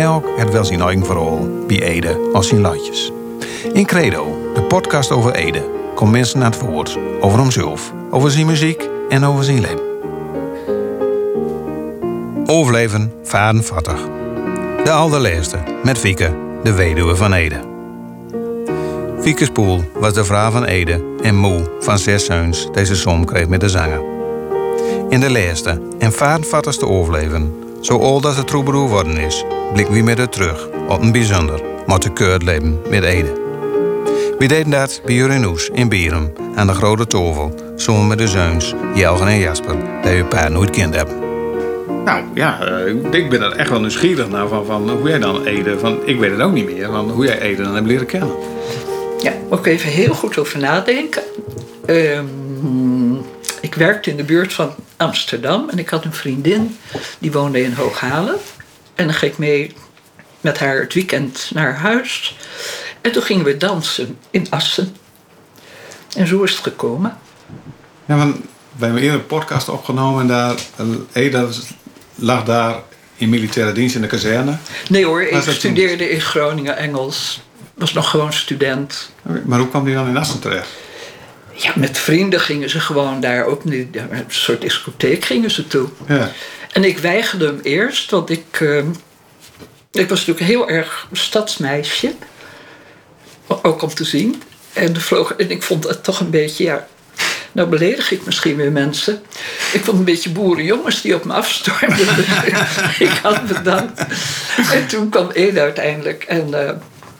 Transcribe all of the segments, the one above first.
Elk het wel zijn eigen verhaal, bij Ede als zijn latjes. In Credo, de podcast over Ede, komt mensen naar het woord over hemzelf, over zijn muziek en over zijn leven. Overleven vadenvattig. De allerlaatste, met Fieke, de weduwe van Ede. Fieke Spoel was de vrouw van Ede en moe van zes zeuns deze som kreeg met de zanger. In de laatste en vadenvattigste overleven, zo oud als de troubadour worden is, blikken we met haar terug op een bijzonder, maar te keurd leven met Ede. We deden dat bij Jurinoes in Bierum aan de Grote Tovel, samen met de zeuns Jelgen en Jasper, die we paar nooit kend hebben. Nou ja, eh, ik ben er echt wel nieuwsgierig naar van, van hoe jij dan Ede, van, ik weet het ook niet meer, van hoe jij Ede dan hebt leren kennen. Ja, moet ik even heel goed over nadenken. Ehm, ik werkte in de buurt van Amsterdam en ik had een vriendin die woonde in Hooghalen. En dan ging ik mee met haar het weekend naar huis. En toen gingen we dansen in Assen. En zo is het gekomen. Ja, want we hebben eerder een podcast opgenomen en daar, Ede lag daar in militaire dienst in de kazerne. Nee hoor, ik toen? studeerde in Groningen Engels. Was nog gewoon student. Maar hoe kwam die dan in Assen terecht? Ja, met vrienden gingen ze gewoon daar ook ja, een soort discotheek gingen ze toe. Ja. En ik weigerde hem eerst, want ik, eh, ik was natuurlijk heel erg stadsmeisje. Ook om te zien. En, de vloog, en ik vond het toch een beetje, ja, nou beledig ik misschien weer mensen. Ik vond een beetje boerenjongens die op me afstormden. Ik had bedankt. En toen kwam één uiteindelijk. En eh,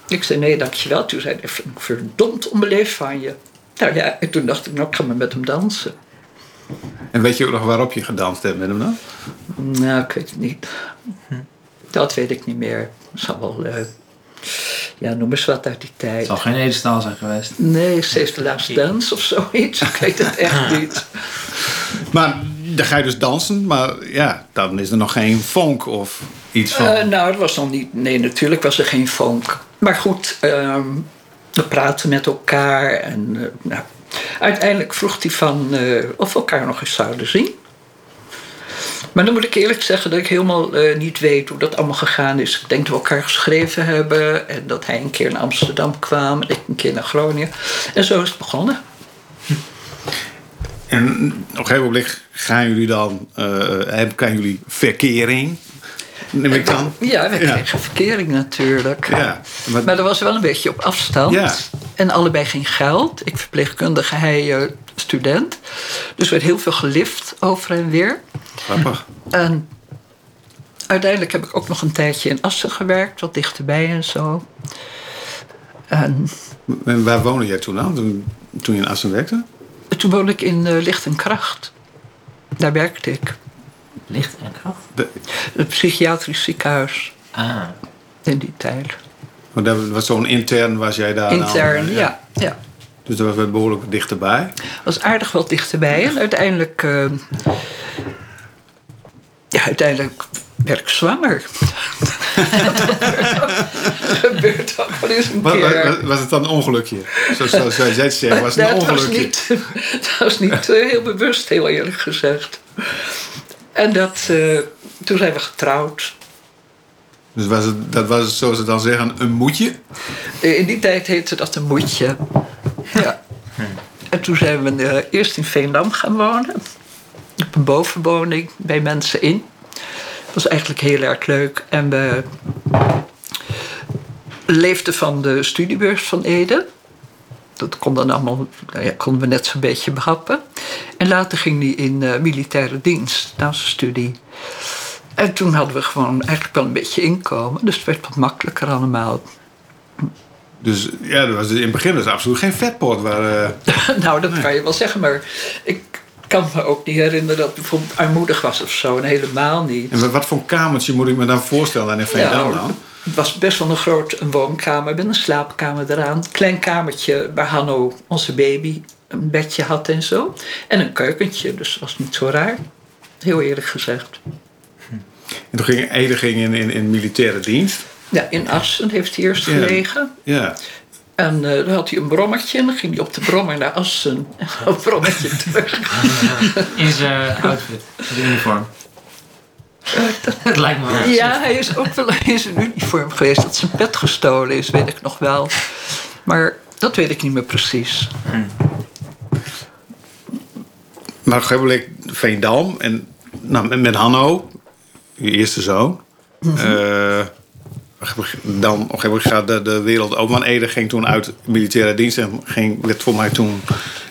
ik zei nee, dankjewel. Toen zei hij, verdomd onbeleefd van je. Nou ja, en toen dacht ik, nou ik ga maar met hem dansen. En weet je ook nog waarop je gedanst hebt met hem dan? Nou, ik weet het niet. Dat weet ik niet meer. Het zal wel, eh, ja, noem eens wat uit die tijd. Het zal geen Edestaal zijn geweest. Nee, Save the Last Dance of zoiets. Ik weet het echt niet. Maar dan ga je dus dansen, maar ja, dan is er nog geen vonk of iets van. Eh, nou, het was nog niet... Nee, natuurlijk was er geen vonk. Maar goed, ehm, we praten met elkaar. En eh, nou, uiteindelijk vroeg hij van eh, of we elkaar nog eens zouden zien. Maar dan moet ik eerlijk zeggen dat ik helemaal eh, niet weet hoe dat allemaal gegaan is. Ik denk dat we elkaar geschreven hebben. En dat hij een keer naar Amsterdam kwam. En ik een keer naar Groningen. En zo is het begonnen. En op een gegeven moment gaan jullie dan, hebben- jullie verkering, neem ik dan? Ja, we kregen verkering natuurlijk. Ja, maar, Maar dat was wel een beetje op afstand. Ja. En allebei geen geld. Ik verpleegkundige, hij eh, student. Dus er werd heel veel gelift over en weer. grappig. En uiteindelijk heb ik ook nog een tijdje in Assen gewerkt, wat dichterbij en zo. En En waar woonde jij toen dan, toen, toen je in Assen werkte? toen woonde ik in eh, Licht en Kracht. Daar werkte ik. Licht en kracht. De, Het psychiatrisch ziekenhuis Ah. in die tijd. want dat was zo'n intern was jij daar Intern, ja. ja. Dus dat was wel behoorlijk dichterbij. was aardig wat dichterbij. En uiteindelijk... eh, ja, uiteindelijk werd ik zwanger. dat gebeurt ook wel eens een Was, keer. was, was het dan een ongelukje? Zo, zo, zoals jij het zegt, was het een dat was ongelukje? niet, dat was niet eh, heel bewust, heel eerlijk gezegd. En dat, eh, toen zijn we getrouwd. Dus was het, dat was, zoals ze dan zeggen, een moedje? Eh, In die tijd heette dat een moedje. Ja. En toen zijn we eh, eerst in Veendam gaan wonen. Op een bovenwoning bij mensen in. Dat was eigenlijk heel erg leuk. En we leefden van de studiebeurs van Ede. Dat kon dan allemaal, nou ja, konden we net zo'n beetje behappen. En later ging hij in eh, militaire dienst, na zijn studie. En toen hadden we gewoon eigenlijk wel een beetje inkomen. Dus het werd wat makkelijker allemaal. Dus ja, dat was dus in het begin was het absoluut geen vetpot. Waar, eh, nou, dat kan je wel zeggen, maar ik kan me ook niet herinneren dat het bijvoorbeeld armoedig was of zo. En helemaal niet. en wat, voor kamertje moet ik me dan voorstellen in Veendam Ja, dan? Het was best wel een groot een woonkamer met een slaapkamer eraan. Klein kamertje waar Hanno, onze baby, een bedje had en zo. En een keukentje, dus dat was niet zo raar. Heel eerlijk gezegd. En toen ging Ede ging in, in, in militaire dienst. Ja, in Assen heeft hij eerst gelegen. Ja. En eh, dan had hij een brommetje en dan ging hij op de brommer naar Assen. En het brommetje terug. In zijn outfit, zijn uniform. Het lijkt me wel. Ja, hij is ook wel in zijn uniform geweest. Dat zijn pet gestolen is, weet ik nog wel. Maar dat weet ik niet meer precies. Maar op een gegeven moment Veendam en nou, met, met Hanno, je eerste zoon. Eh, dan op een gegeven moment gaat de, de wereld open. Want Ede ging toen uit militaire dienst en ging, werd voor mij toen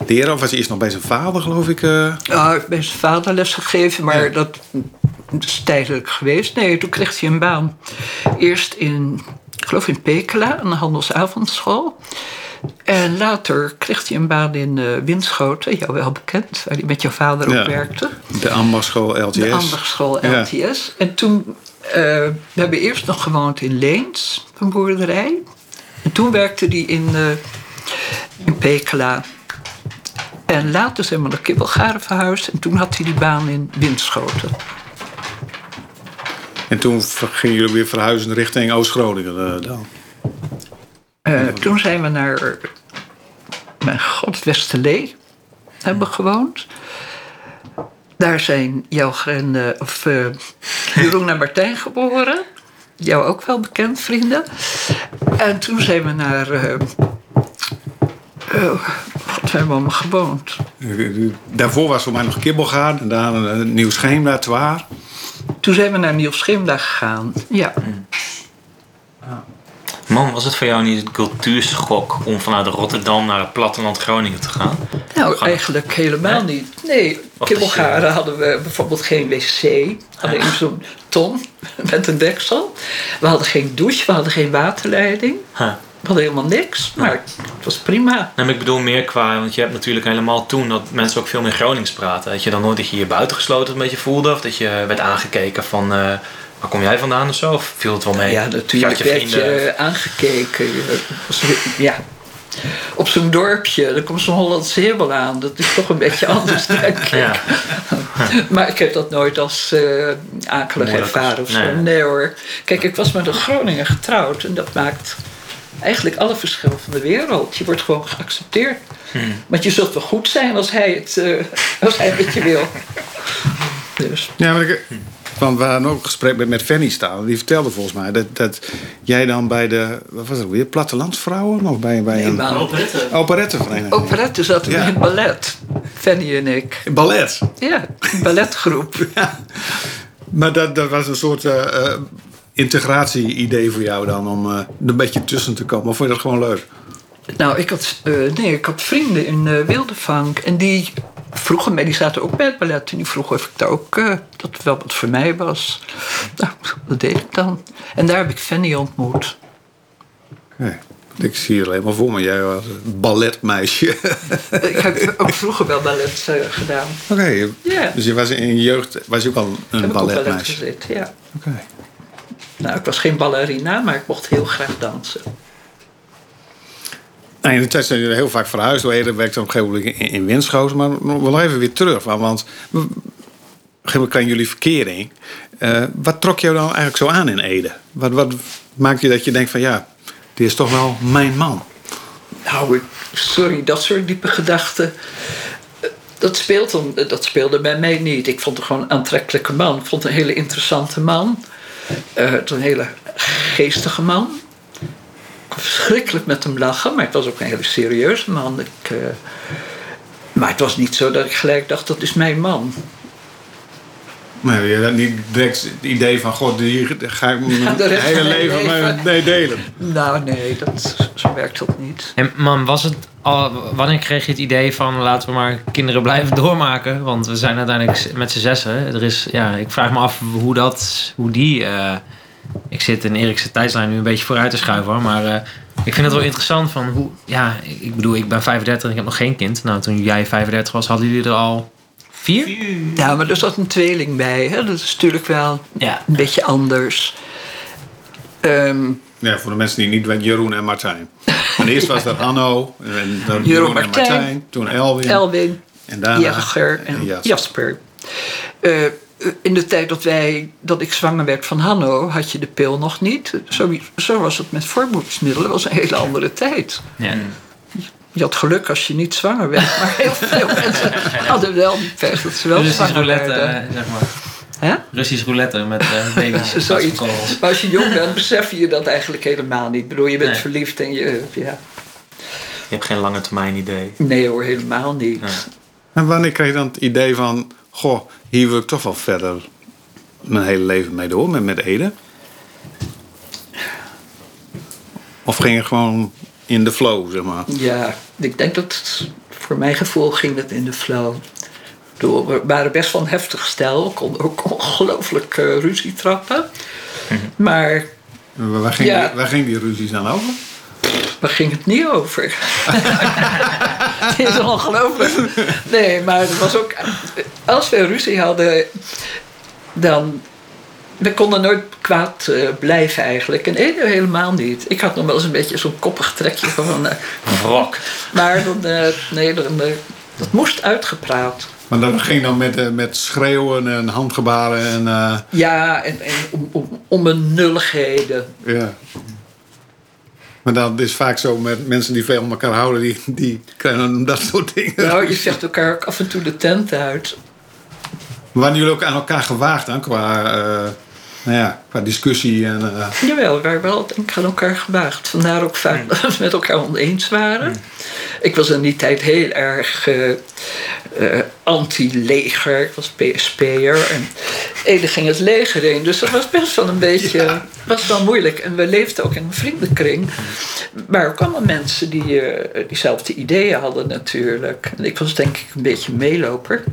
leraar. Of was hij eerst nog bij zijn vader, geloof ik? eh? Ja, ben zijn vader les gegeven, maar Ja. dat is tijdelijk geweest. Nee, toen kreeg hij een baan. Eerst in, ik geloof in Pekela, aan de handelsavondschool. En later kreeg hij een baan in eh Winschoten, jou wel bekend, waar hij met jouw vader ook werkte. De ambachtschool LTS. De ambachtsschool Ja. LTS. En toen, we hebben eerst nog gewoond in Leens, een boerderij. En toen werkte hij in, eh in Pekela. En later zijn we naar Kibbelgaren verhuisd. En toen had hij die baan in Winschoten. En toen gingen jullie weer verhuizen richting Oost-Groningen eh, dan. Eh, toen zijn we naar, mijn god, Westerlee hebben gewoond. Daar zijn en, eh, of uh, Jeroen en Martijn geboren. Jou ook wel bekend, vrienden. En toen zijn we naar... eh god, waar hebben we allemaal gewoond? Daarvoor was voor mij nog Kibbelgaard en daarna een nieuw Scheemda, Twaar. Toen zijn we naar Niels Schimda gegaan. Ja. Man, was het voor jou niet een cultuurschok om vanuit Rotterdam naar het platteland Groningen te gaan? Nou, Gaan- eigenlijk helemaal Nee? niet. Nee, kibbelgaren hadden we bijvoorbeeld geen wc. Alleen zo'n ton met een deksel. We hadden geen douche, we hadden geen waterleiding. Huh. We hadden helemaal niks, maar het was prima. Nee, ik bedoel meer qua, want je hebt natuurlijk helemaal toen dat mensen ook veel meer Gronings praten. Dat je dan nooit dat je je buitengesloten een beetje voelde of dat je werd aangekeken van eh, waar kom jij vandaan of zo? Of viel het wel mee? Ja, natuurlijk je werd je aangekeken. Ja. Op zo'n dorpje, er komt zo'n Hollandse hibbel aan. Dat is toch een beetje anders, denk ik. Ja. Maar ik heb dat nooit als eh akelig ervaren of zo. Nee. Nee. hoor. Kijk, ik was met een Groninger getrouwd. En dat maakt eigenlijk alle verschil van de wereld. Je wordt gewoon geaccepteerd. Hmm. Want je zult wel goed zijn als hij het, eh, als hij het met je wil. Dus. Ja, maar ik, want we hadden ook een gesprek met, met Fanny staan. Die vertelde volgens mij dat, dat jij dan bij de, wat was het weer, plattelandsvrouwen? Of bij, bij Nee, een maar operettevereniging? operette zaten we Ja. in het ballet. Fanny en ik. Ballet. Ja, een balletgroep. Maar dat, dat was een soort eh, eh, integratie-idee voor jou dan, om eh, er een beetje tussen te komen. Of vond je dat gewoon leuk? Nou, ik had, eh, nee, ik had vrienden in eh Wildevank. En die vroegen mij, die zaten ook bij het ballet. En die vroegen of ik daar ook, eh, dat het wel wat voor mij was. Nou, dat deed ik dan. En daar heb ik Fanny ontmoet. Nee. Ik zie je alleen maar voor me. Jij was een balletmeisje. ik heb ook vroeger wel ballet eh, gedaan. Oké. Ja. Dus je was in je jeugd was je ook al een heb ik op ballet balletmeisje. gezeten, ja. Oké. Nou, ik was geen ballerina, maar ik mocht heel graag dansen. In de tijd zijn jullie heel vaak verhuisd. Ede werkte op een gegeven moment in, in Winschoten. Maar nog even weer terug. Want, op een gegeven moment kwam jullie verkering. Eh, wat trok jou dan eigenlijk zo aan in Ede? Wat, wat maakt je dat je denkt van ja, dit is toch wel mijn man? Nou, sorry, dat soort diepe gedachten. eh, Dat, speelt dan, dat speelde bij mij niet. Ik vond het gewoon een aantrekkelijke man. Ik vond een hele interessante man. Eh, een hele geestige man. Verschrikkelijk met hem lachen, maar het was ook een hele serieuze man. Ik, eh, maar het was niet zo dat ik gelijk dacht, dat is mijn man. Maar je had niet direct het idee van god, hier ga ik mijn rest hele van mijn leven leven. mee delen. Nou, nee, dat, zo werkt dat niet. En man, was het al, wanneer kreeg je het idee van laten we maar kinderen blijven doormaken? Want we zijn uiteindelijk met z'n zessen. Er is, ja, ik vraag me af hoe dat, hoe die. eh, ik zit in Erikse tijdslijn nu een beetje vooruit te schuiven, hoor, maar eh, ik vind het wel interessant van hoe. Ja, ik, bedoel, ik ben 35 en ik heb nog geen kind. Nou, toen jij 35 was, hadden jullie er al vier? Ja, maar er zat een tweeling bij. Hè? Dat is natuurlijk wel Ja. een beetje anders. Ehm, Ja, voor de mensen die niet weten, Jeroen en Martijn. En eerst was dat Hanno, en dan Jeroen, en Martijn, Martijn. Toen Elwin. Elwin, en daarna Jagger en Jasper. Jasper. Eh, in de tijd dat, wij, dat ik zwanger werd van Hanno, had je de pil nog niet. Zo, zo was het met voorboedsmiddelen. Dat was een hele andere tijd. Ja. Je had geluk als je niet zwanger werd. Maar heel veel mensen hadden wel die pech dat ze wel Russisch zwanger roulette, werden. eh, zeg maar. Hè? Russisch roulette met eh baby's. Zoiets. Maar als je jong bent, besef je dat eigenlijk helemaal niet. Ik bedoel, je bent Nee. verliefd en je... Ja. Je hebt geen lange termijn idee. Nee hoor, helemaal niet. En wanneer kreeg je dan het idee van... Goh, hier wil ik toch wel verder mijn hele leven mee door, met, met Ede? Of ging het gewoon in de flow, zeg maar? Ja, ik denk dat voor mijn gevoel ging het in de flow. Bedoel, We waren best wel een heftig stel. We konden ook ongelooflijk eh, ruzie trappen. Maar Waar waar ging, Ja. die, waar ging die ruzies dan over? waar ging het niet over? het is ongelooflijk. Nee, maar het was ook... Als we ruzie hadden, dan... We konden nooit kwaad eh, blijven eigenlijk. En helemaal niet. Ik had nog wel eens een beetje zo'n koppig trekje van... eh, Wrok. maar dan, eh, nee, dan, dat moest uitgepraat. Maar dat ging dan met, eh, met schreeuwen en handgebaren en... eh, Ja, en, en om, om, onbenulligheden. ja. Maar dat is vaak zo met mensen die veel van elkaar houden... die, die krijgen dan dat soort dingen. Nou, je zegt elkaar ook af en toe de tent uit. Waren jullie ook aan elkaar gewaagd dan? Qua, eh, nou ja, qua discussie en... eh, Jawel, we waren wel denk ik aan elkaar gewaagd. Vandaar ook vaak dat we het met elkaar oneens waren. Ik was in die tijd heel erg eh, anti-leger. Ik was PSP'er. En Ede ging het leger in. Dus dat was best wel een beetje was wel moeilijk. En we leefden ook in een vriendenkring. Maar ook allemaal mensen die eh, diezelfde ideeën hadden natuurlijk. En ik was denk ik een beetje meeloper.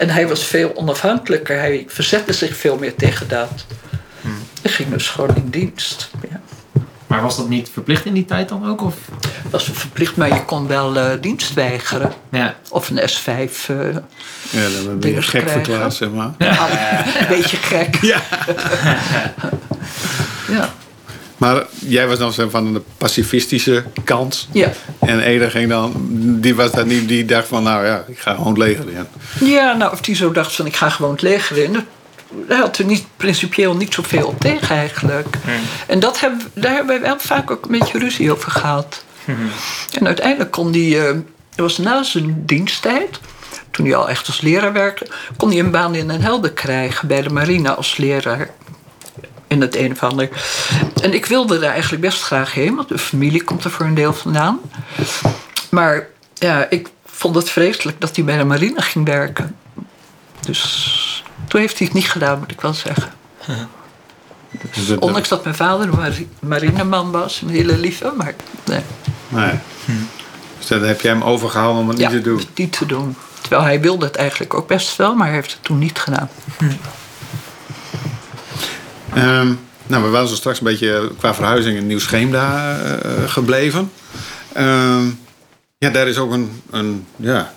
En hij was veel onafhankelijker. Hij verzette zich veel meer tegen dat. Ik ging dus gewoon in dienst. Ja. Maar was dat niet verplicht in die tijd dan ook? Of? was verplicht, maar je kon wel eh, dienst weigeren. Ja. Of een S5. eh, ja, dan ben je gek verklaard, zeg maar. een beetje gek. Ja. Maar jij was dan zo van de pacifistische kant. Ja. En Ede ging dan, die was dat niet, die dacht van, nou ja, ik ga gewoon het leger in. ja, nou, of die zo dacht van ik ga gewoon het leger in. Dat- Hij had er niet, principieel niet zoveel op tegen eigenlijk. En dat hebben, daar hebben wij wel vaak ook een beetje ruzie over gehad. En uiteindelijk kon hij, eh, dat was na zijn diensttijd, toen hij al echt als leraar werkte, kon hij een baan in Den Helder krijgen bij de marine als leraar. In het een of ander. En ik wilde daar eigenlijk best graag heen, want de familie komt er voor een deel vandaan. Maar ja, ik vond het vreselijk dat hij bij de marine ging werken. Dus toen heeft hij het niet gedaan, moet ik wel zeggen. Dus Ondanks dat mijn vader een mari- marineman was, een hele lieve, maar nee. nee. Dus dan heb jij hem overgehaald om het Ja, niet te doen. niet te doen. Terwijl hij wilde het eigenlijk ook best wel, maar hij heeft het toen niet gedaan. Ehm, nou, we waren zo straks een beetje qua verhuizing in Nieuw-Scheemda eh, gebleven. Ehm, ja, daar is ook een, een ja,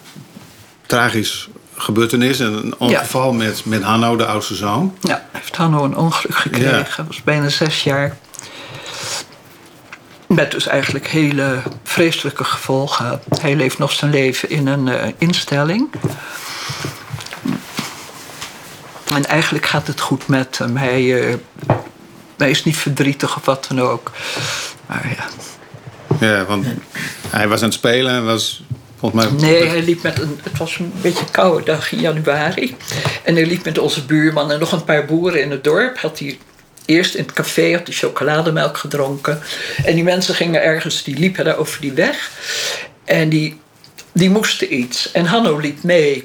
tragisch gebeurtenis. Een ongeval met, met Hanno, de oudste zoon. Ja, heeft Hanno een ongeluk gekregen. Ja. Was bijna zes jaar. Met dus eigenlijk hele vreselijke gevolgen. Hij leeft nog zijn leven in een eh, instelling. En eigenlijk gaat het goed met hem. Hij, eh, hij is niet verdrietig of wat dan ook. Maar ja. Ja, want hij was aan het spelen en was volgens mij... Nee, hij liep met een. Het was een beetje een koude dag in januari. En hij liep met onze buurman en nog een paar boeren in het dorp. Had hij eerst in het café had hij chocolademelk gedronken. En die mensen gingen ergens, die liepen daar over die weg. En die, die moesten iets. En Hanno liep mee.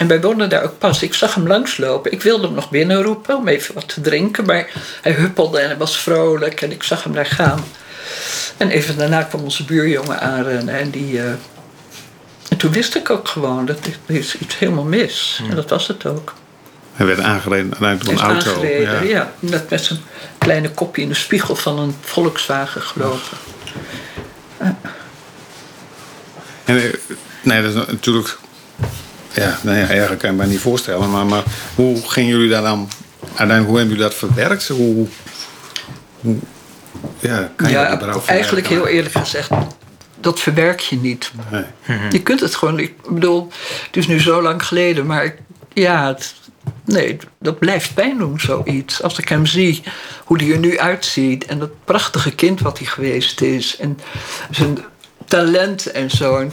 En wij woonden daar ook pas. Ik zag hem langslopen. Ik wilde hem nog binnenroepen om even wat te drinken. Maar hij huppelde en hij was vrolijk. En ik zag hem daar gaan. En even daarna kwam onze buurjongen aanrennen. En die... eh, en toen wist ik ook gewoon dat er is iets helemaal mis. En dat was het ook. Hij werd aangereden door een auto. aangereden, Ja. ja. Net met zijn kleine kopje in de spiegel van een Volkswagen gelopen. En, eh, nee, dat is natuurlijk... Ja, nou ja, erger kan je me niet voorstellen. Maar, maar hoe gingen jullie daar dan... Uiteindelijk, hoe hebben jullie dat verwerkt? Hoe, Ja, kan je ja, dat überhaupt eigenlijk heel eerlijk gezegd, dat verwerk je niet. Nee. Je kunt het gewoon. Ik bedoel, het is nu zo lang geleden, maar ja, het, nee, dat blijft pijn doen, zoiets. Als ik hem zie, hoe hij er nu uitziet en dat prachtige kind wat hij geweest is en zijn talent en zo. En,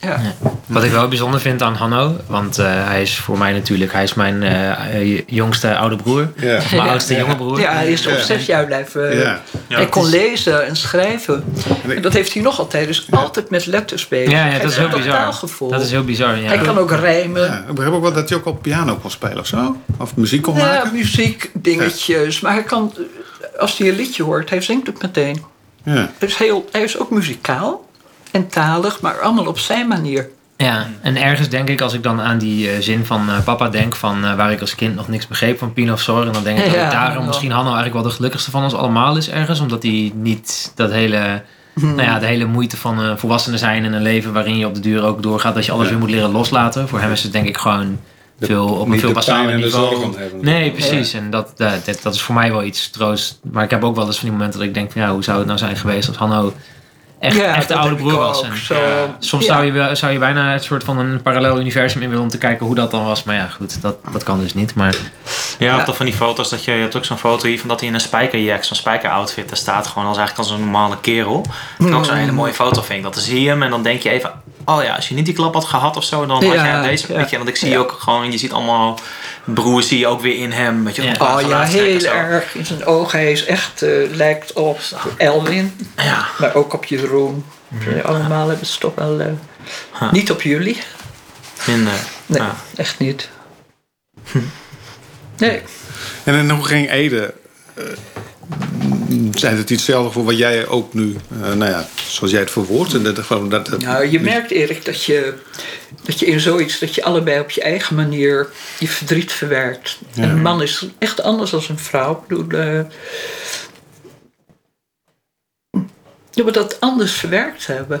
ja. Wat ik wel bijzonder vind aan Hanno, want eh, hij is voor mij natuurlijk, hij is mijn eh, jongste oude broer. Ja. Mijn oudste jonge broer. Ja, hij is op Ja. zes jaar blijven. Ja. hij kon lezen en schrijven. En dat heeft hij nog altijd. Dus altijd met letters bezig. Ja, ja, Hij dat is heel bizar. Dat is heel bizar, ja. Hij kan ook rijmen. Ja, ik begrijp ook wel dat hij ook op piano kon spelen of zo. Of muziek kon Ja, maken. muziek, dingetjes. Maar hij kan, als hij een liedje hoort, hij zingt het meteen. Ja. Dus heel, hij is ook muzikaal en talig, maar allemaal op zijn manier. Ja, en ergens denk ik, als ik dan aan die eh, zin van eh, papa denk, van eh, waar ik als kind nog niks begreep van Pino of Sor, en dan denk ik dat ik daarom ja. misschien Hanno eigenlijk wel de gelukkigste van ons allemaal is ergens, omdat hij niet dat hele, nou ja, de hele moeite van een volwassene zijn in een leven waarin je op de duur ook doorgaat dat je alles Ja. weer moet leren loslaten. Voor hem is het denk ik gewoon veel op een veel de basaler en de niveau. zorg ontheffen. Nee, precies. En dat, dat, dat, is voor mij wel iets troost. Maar ik heb ook wel eens van die momenten dat ik denk ja, hoe zou het nou zijn geweest als Hanno echt, Ja, echt de oude broer was. En, zo. Soms Ja. zou, je, zou je bijna het soort van een parallel universum in willen om te kijken hoe dat dan was. Maar ja, goed, dat, dat kan dus niet. Maar Ja, toch van die foto's dat je, je hebt ook zo'n foto hier van dat hij in een spijkerjack, zo'n spijkeroutfit, daar staat gewoon als eigenlijk als een normale kerel. Dat is ook zo'n hele mooie foto vind ik. Dat dan zie je hem en dan denk je even, oh ja, als je niet die klap had gehad of zo, dan had Ja, jij deze. ja. Weet je, want ik zie Ja. ook gewoon, je ziet allemaal broers zie je ook weer in hem. Weet je, Oh ja, heel erg. In zijn ogen, hij is echt, eh, lijkt op Elwin. Ja. Maar ook op Jeroen. Ze allemaal hebben ze toch wel... eh, Niet op jullie. Minder. Nee, echt niet. Nee. En, en hoe ging Ede? eh, zijn het iets hetzelfde voor wat jij ook nu, eh, nou ja, zoals jij het verwoordt? En dat, gewoon dat, dat- Nou, je merkt Erik dat je, dat je in zoiets, dat je allebei op je eigen manier je verdriet verwerkt. En een man is echt anders dan een vrouw. Ik bedoel, eh, je moet dat anders verwerkt hebben.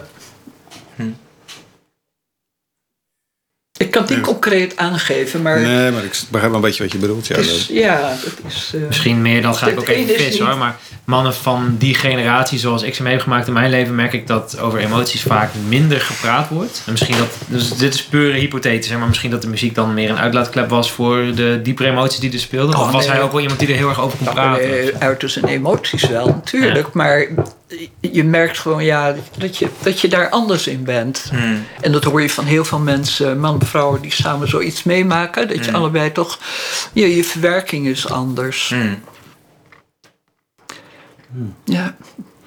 Ik kan het niet concreet aangeven, maar Nee, maar ik begrijp wel een beetje wat je bedoelt. Ja, het is, dat- ja, dat is... eh, misschien meer dan ga ik ook even vis hoor. Maar mannen van die generatie zoals ik ze mee heb gemaakt in mijn leven, merk ik dat over emoties vaak minder gepraat wordt. En misschien dat, dus dit is pure hypothetisch, hè, maar misschien dat de muziek dan meer een uitlaatklep was voor de diepere emoties die er speelden. Oh, of was nee. hij ook wel iemand die er heel erg over kon Nou, praten? eh, uit zijn emoties wel, natuurlijk. Maar je merkt gewoon ja, dat, je, dat je daar anders in bent. Hmm. En dat hoor je van heel veel mensen, mannen en vrouwen, die samen zoiets meemaken. Dat je allebei toch, je, je verwerking is anders. Hmm. Ja.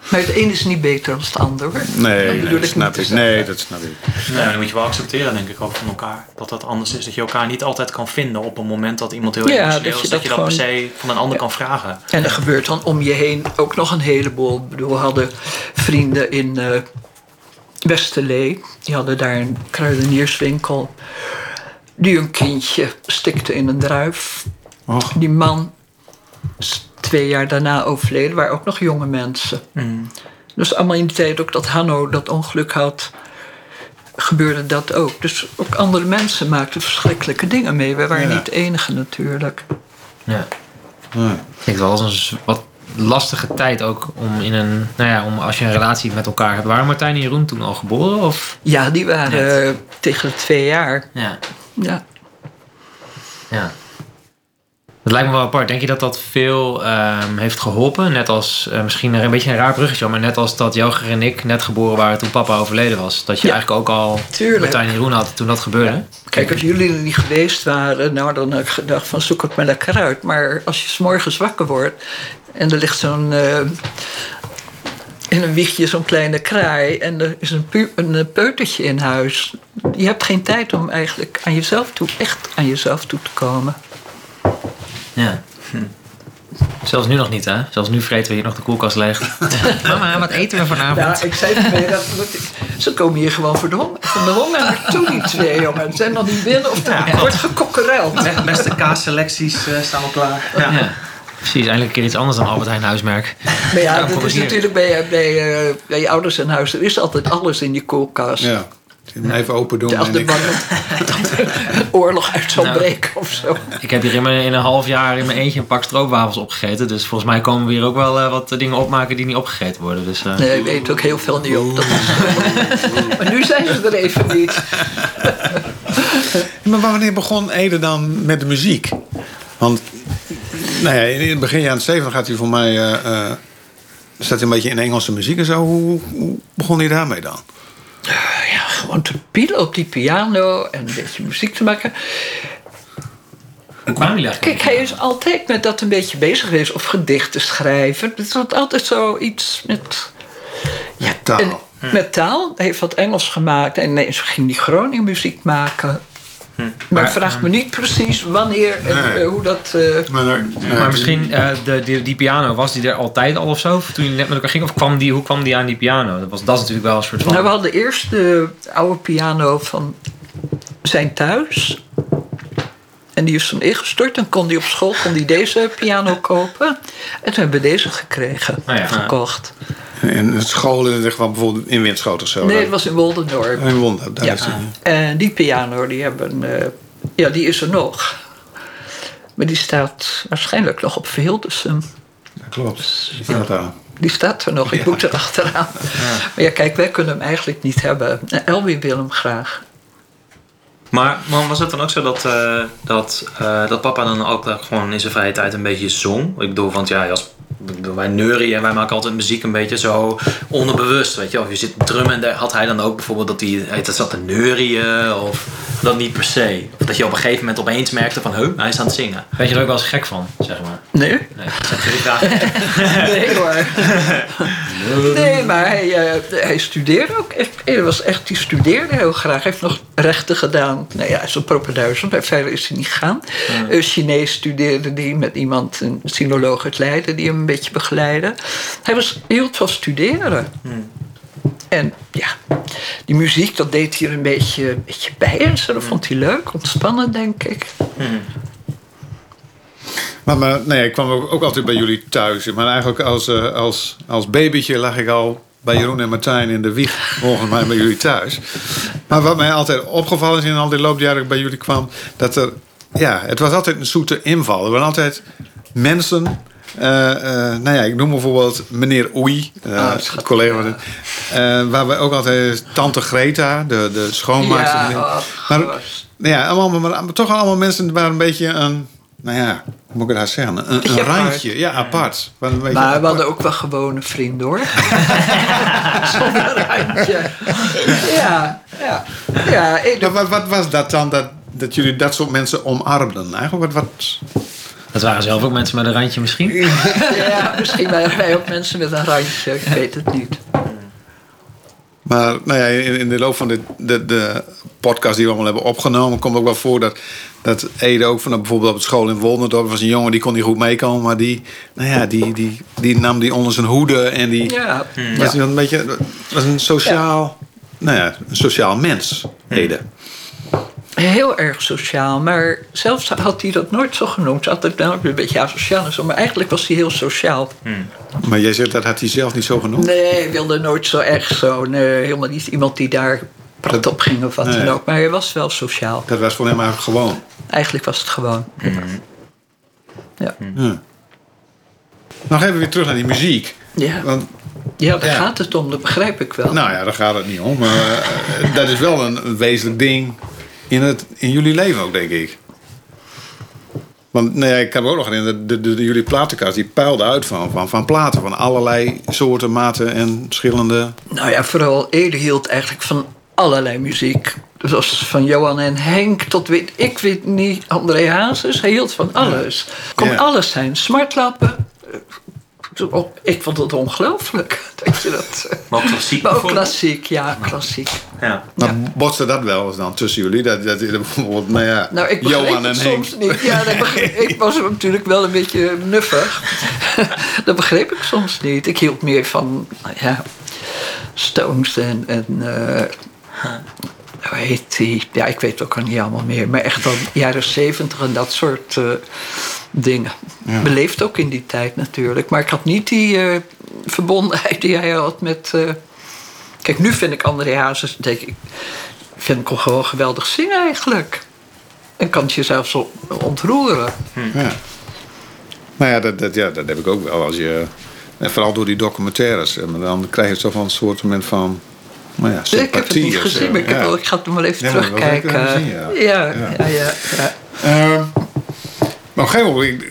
Maar het een is niet beter dan het ander. hoor. Dat Nee, nee, dat ik snap ik. Nee, dat snap ik. Nee, dan moet je wel accepteren, denk ik, ook van elkaar. Dat dat anders is. Dat je elkaar niet altijd kan vinden op een moment dat iemand heel Ja, emotioneel dat je is. Dat dat je dat per se van een ander kan vragen. En er gebeurt dan om je heen ook nog een heleboel. Ik bedoel, we hadden vrienden in eh Westerlee. Die hadden daar een kruidenierswinkel. Die een kindje stikte in een druif. Och, Die man twee jaar daarna overleden. waren ook nog jonge mensen. Dus allemaal in die tijd ook dat Hanno dat ongeluk had... gebeurde dat ook. Dus ook andere mensen maakten verschrikkelijke dingen mee. Wij waren Ja. niet de enige natuurlijk. Ja. nee. Ik denk wel als een wat lastige tijd ook om in een, nou ja, om als je een relatie met elkaar hebt. Waren Martijn en Jeroen toen al geboren? Of? Ja, die waren tegen de twee jaar. Ja. Ja. Ja. Dat lijkt me wel apart. Denk je dat dat veel ehm, heeft geholpen? Net als, eh, misschien een beetje een raar bruggetje, maar net als dat Jelger en ik net geboren waren toen papa overleden was. Dat je Ja. eigenlijk ook al. Martijn en Jeroen had toen dat gebeurde. Kijk, als jullie er niet geweest waren, nou dan had ik gedacht van zoek het maar lekker uit. Maar als je 's morgens wakker wordt en er ligt zo'n eh, in een wiegje zo'n kleine kraai en er is een, pu- een eh, peutertje in huis. Je hebt geen tijd om eigenlijk aan jezelf toe, echt aan jezelf toe te komen. Ja. Zelfs nu nog niet, hè? Zelfs nu vreten we hier nog de koelkast leeg. Mama, wat eten we vanavond? Ja, ik zei van dat ze komen hier gewoon voor de honger, van de honger naartoe, die twee jongen. Ze zijn nog niet binnen of er wordt gekokkereld. Beste kaasselecties uh, staan al klaar. Ja. Ja. Precies, eindelijk een keer iets anders dan Albert Heijn huismerk. Maar ja, dat is natuurlijk bij, bij, eh, bij je ouders en huis. Er is altijd alles in je koelkast. Ja. Even open doen. De ik- dat er een oorlog uit zal Nou. breken of zo. Ik heb hier in, mijn, in een half jaar in mijn eentje een pak stroopwafels opgegeten. Dus volgens mij komen we hier ook wel eh, wat dingen opmaken die niet opgegeten worden. Dus, eh, Nee, ik weet ook heel veel niet op. Dat is, maar nu zijn ze er even niet. Maar wanneer begon Ede dan met de muziek? Want nou ja, in het begin jaren 70 gaat hij voor mij. eh, eh, staat hij een beetje in Engelse muziek en zo. Hoe, hoe begon hij daarmee dan? Ja, gewoon te pielen op die piano en een beetje muziek te maken. Kijk, hij is altijd met dat een beetje bezig geweest. Of gedichten schrijven. Het was altijd zoiets met... Ja, Taal. en met taal. Hij heeft wat Engels gemaakt. En ineens ging hij Groningen muziek maken. Maar Maar, vraag me niet precies wanneer en Nee. eh, hoe dat... eh, Maar, Maar misschien, eh, de, die, die piano, was die er altijd al of zo? Toen je net met elkaar ging? Of kwam die, hoe kwam die aan die piano? Dat, was, dat is natuurlijk wel een soort van... Nou, we hadden eerst de oude piano van zijn thuis. En die is toen ingestort. Dan kon hij op school kon die deze piano kopen. En toen hebben we deze gekregen. Ah ja. gekocht. En het scholen is echt wel bijvoorbeeld in Winschoten of zo. Nee, het was in Woldendorp. In Wonder, daar Ja. is. En die piano, die hebben... eh, ja, die is er nog. Maar die staat waarschijnlijk nog op Hildersum. Ja, klopt. Die staat daar. Die staat er nog. Ik moet er achteraan. Maar ja, kijk, wij kunnen hem eigenlijk niet hebben. En Elwie wil hem graag. Maar, maar was het dan ook zo dat, eh, dat, eh, dat papa dan ook eh, gewoon in zijn vrije tijd een beetje zong? Ik bedoel, want ja, als, wij neuren en wij maken altijd muziek een beetje zo onderbewust, weet je. Of je zit te drummen en daar had hij dan ook bijvoorbeeld dat hij hij dat zat te neurien of dat niet per se. Of dat je op een gegeven moment opeens merkte van, huh, hij is aan het zingen. Weet je er ook wel eens gek van, zeg maar? Nee? Nee, dat. Nee hoor. Nee, maar hij, eh, hij studeerde ook echt. Hij was echt, die studeerde heel graag. Hij heeft nog rechten gedaan. Nou ja, zo'n propenduizend, maar verder is hij niet gegaan. Eh, Chinees studeerde die met iemand, een sinoloog uit Leiden, die hem een beetje begeleidde. Hij was, hield van studeren. En ja, die muziek, dat deed hij er een beetje, een beetje bij. En zo, dat vond hij leuk, ontspannen, denk ik. Maar, maar nee, ik kwam ook, ook altijd bij jullie thuis. Maar eigenlijk als, eh, als, als babytje lag ik al bij Jeroen en Martijn in de wieg. Volgens mij bij jullie thuis. Maar wat mij altijd opgevallen is in al die loopjaren dat ik bij jullie kwam... dat er, ja, het was altijd een zoete inval. Er waren altijd mensen... eh, eh, nou ja, ik noem bijvoorbeeld meneer Oei, eh, Ah, collega van waar we ook altijd tante Greta, de, de schoonmaakster. Ja, oh, maar, gast. ja, allemaal, maar, maar toch allemaal mensen waar een beetje een, nou ja, hoe moet ik het zeggen, een, randje, ja, apart. Een Maar we hadden ook wel gewone vrienden hoor. Zonder randje. Ja, ja. ja Maar wat, wat was dat dan, dat, dat jullie dat soort mensen omarmden? Eigenlijk, wat, wat, Dat waren zelf ook mensen met een randje misschien. ja, misschien waren wij ook mensen met een randje. Ik weet het niet. maar nou ja, in, in de loop van de, de, de podcast die we allemaal hebben opgenomen, komt ook wel voor dat, dat Ede ook van bijvoorbeeld op het school in Woldendorp was een jongen die kon niet goed meekomen, maar die, nou ja, die, die, die nam die onder zijn hoede en die Ja, was ja. een beetje was een sociaal, nou ja, een sociaal mens, Ede. Heel erg sociaal. Maar zelfs had hij dat nooit zo genoemd. Altijd nou, een beetje asociaal en zo. Maar eigenlijk was hij heel sociaal. Maar jij zegt dat had hij zelf niet zo genoemd. Nee, hij wilde nooit zo erg zo. Nee, helemaal niet iemand die daar prat op ging of wat Nee. dan ook. Maar hij was wel sociaal. Dat was voor hem eigenlijk gewoon. Eigenlijk was het gewoon. Ja. Ja. Nog even weer terug naar die muziek. Ja. Want, ja, daar Ja. gaat het om. Dat begrijp ik wel. nou ja, daar gaat het niet om. Maar eh, dat is wel een wezenlijk ding in, het, in jullie leven ook, denk ik. Want ja, ik kan me ook nog herinneren, de, de, de- jullie platenkast die puilde uit van, van, van platen. Van allerlei soorten, maten en verschillende... Nou ja, vooral Ede hield eigenlijk van allerlei muziek. Zoals van Johan en Henk tot weet ik weet niet, André Hazes. Hij hield van alles. Kon Ja. alles zijn. Smartlappen. Eh, oh, Ik vond het ongelooflijk. Dat je dat, eh, Maar ook klassiek maar ook klassiek, ja, klassiek. Ja. Maar Ja. botste dat wel eens dan tussen jullie? Dat, dat, bijvoorbeeld, nou ja, Nou, ik Johan en Henk. soms niet. Ja, dat begreep- ik was natuurlijk wel een beetje nuffig. dat begreep ik soms niet. Ik hield meer van, nou ja, Stones en... en eh, hoe heet die? Ja, ik weet het ook al niet allemaal meer. Maar echt van jaren zeventig en dat soort eh, dingen. Beleefd ook in die tijd natuurlijk. Maar ik had niet die eh, verbondenheid die hij had met... eh, Kijk, nu vind ik André Hazes, denk ik... vind ik hem gewoon geweldig zingen eigenlijk. En kan het je zelfs zo ontroeren. Ja. Nou ja dat, dat, ja, dat heb ik ook wel. Als je, en vooral door die documentaires. eh, maar Dan krijg je toch wel een soort moment van... Nou ja, Ik heb het niet gezien, zo. maar ik, heb Ja. wel, ik ga het nog wel even Ja, terugkijken. ja. ja. Ja. Ja, ja, ja. Ehm, maar op een gegeven moment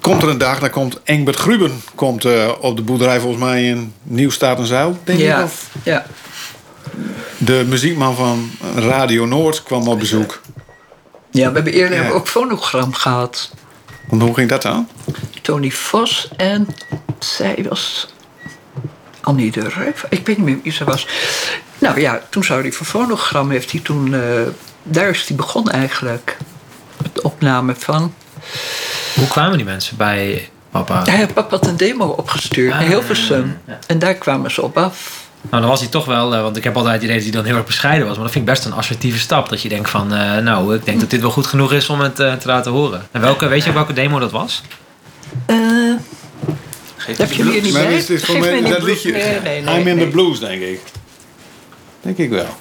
komt er een dag, dan komt Engbert Gruben komt, eh, op de boerderij volgens mij in Nieuwstaat en Zuil, denk ik. Of ja. de muziekman van Radio Noord kwam op bezoek. ja, we hebben eerder Ja. ook fonogram gehad. Want hoe ging dat dan? Tony Vos en zij was Annie de Ruif. Ik weet niet meer wie ze was. Nou ja, toen zou hij voor fonogram heeft hij toen... eh, daar is hij begonnen eigenlijk. Met de opname van... Hoe kwamen die mensen bij papa? Hij had papa had een demo opgestuurd Ah, in Hilversum. ja. En daar kwamen ze op af. Nou, dan was hij toch wel, eh, want ik heb altijd het idee dat hij dan heel erg bescheiden was. Maar dat vind ik best een assertieve stap. Dat je denkt van, eh, nou, ik denk dat dit wel goed genoeg is om het eh, te laten horen. En welke, weet je welke demo dat was? Eh Geef heb je hier niet bij? is dit voor mij dat liedje? Nee, nee, nee. I'm in nee. the blues, denk ik. Denk ik wel.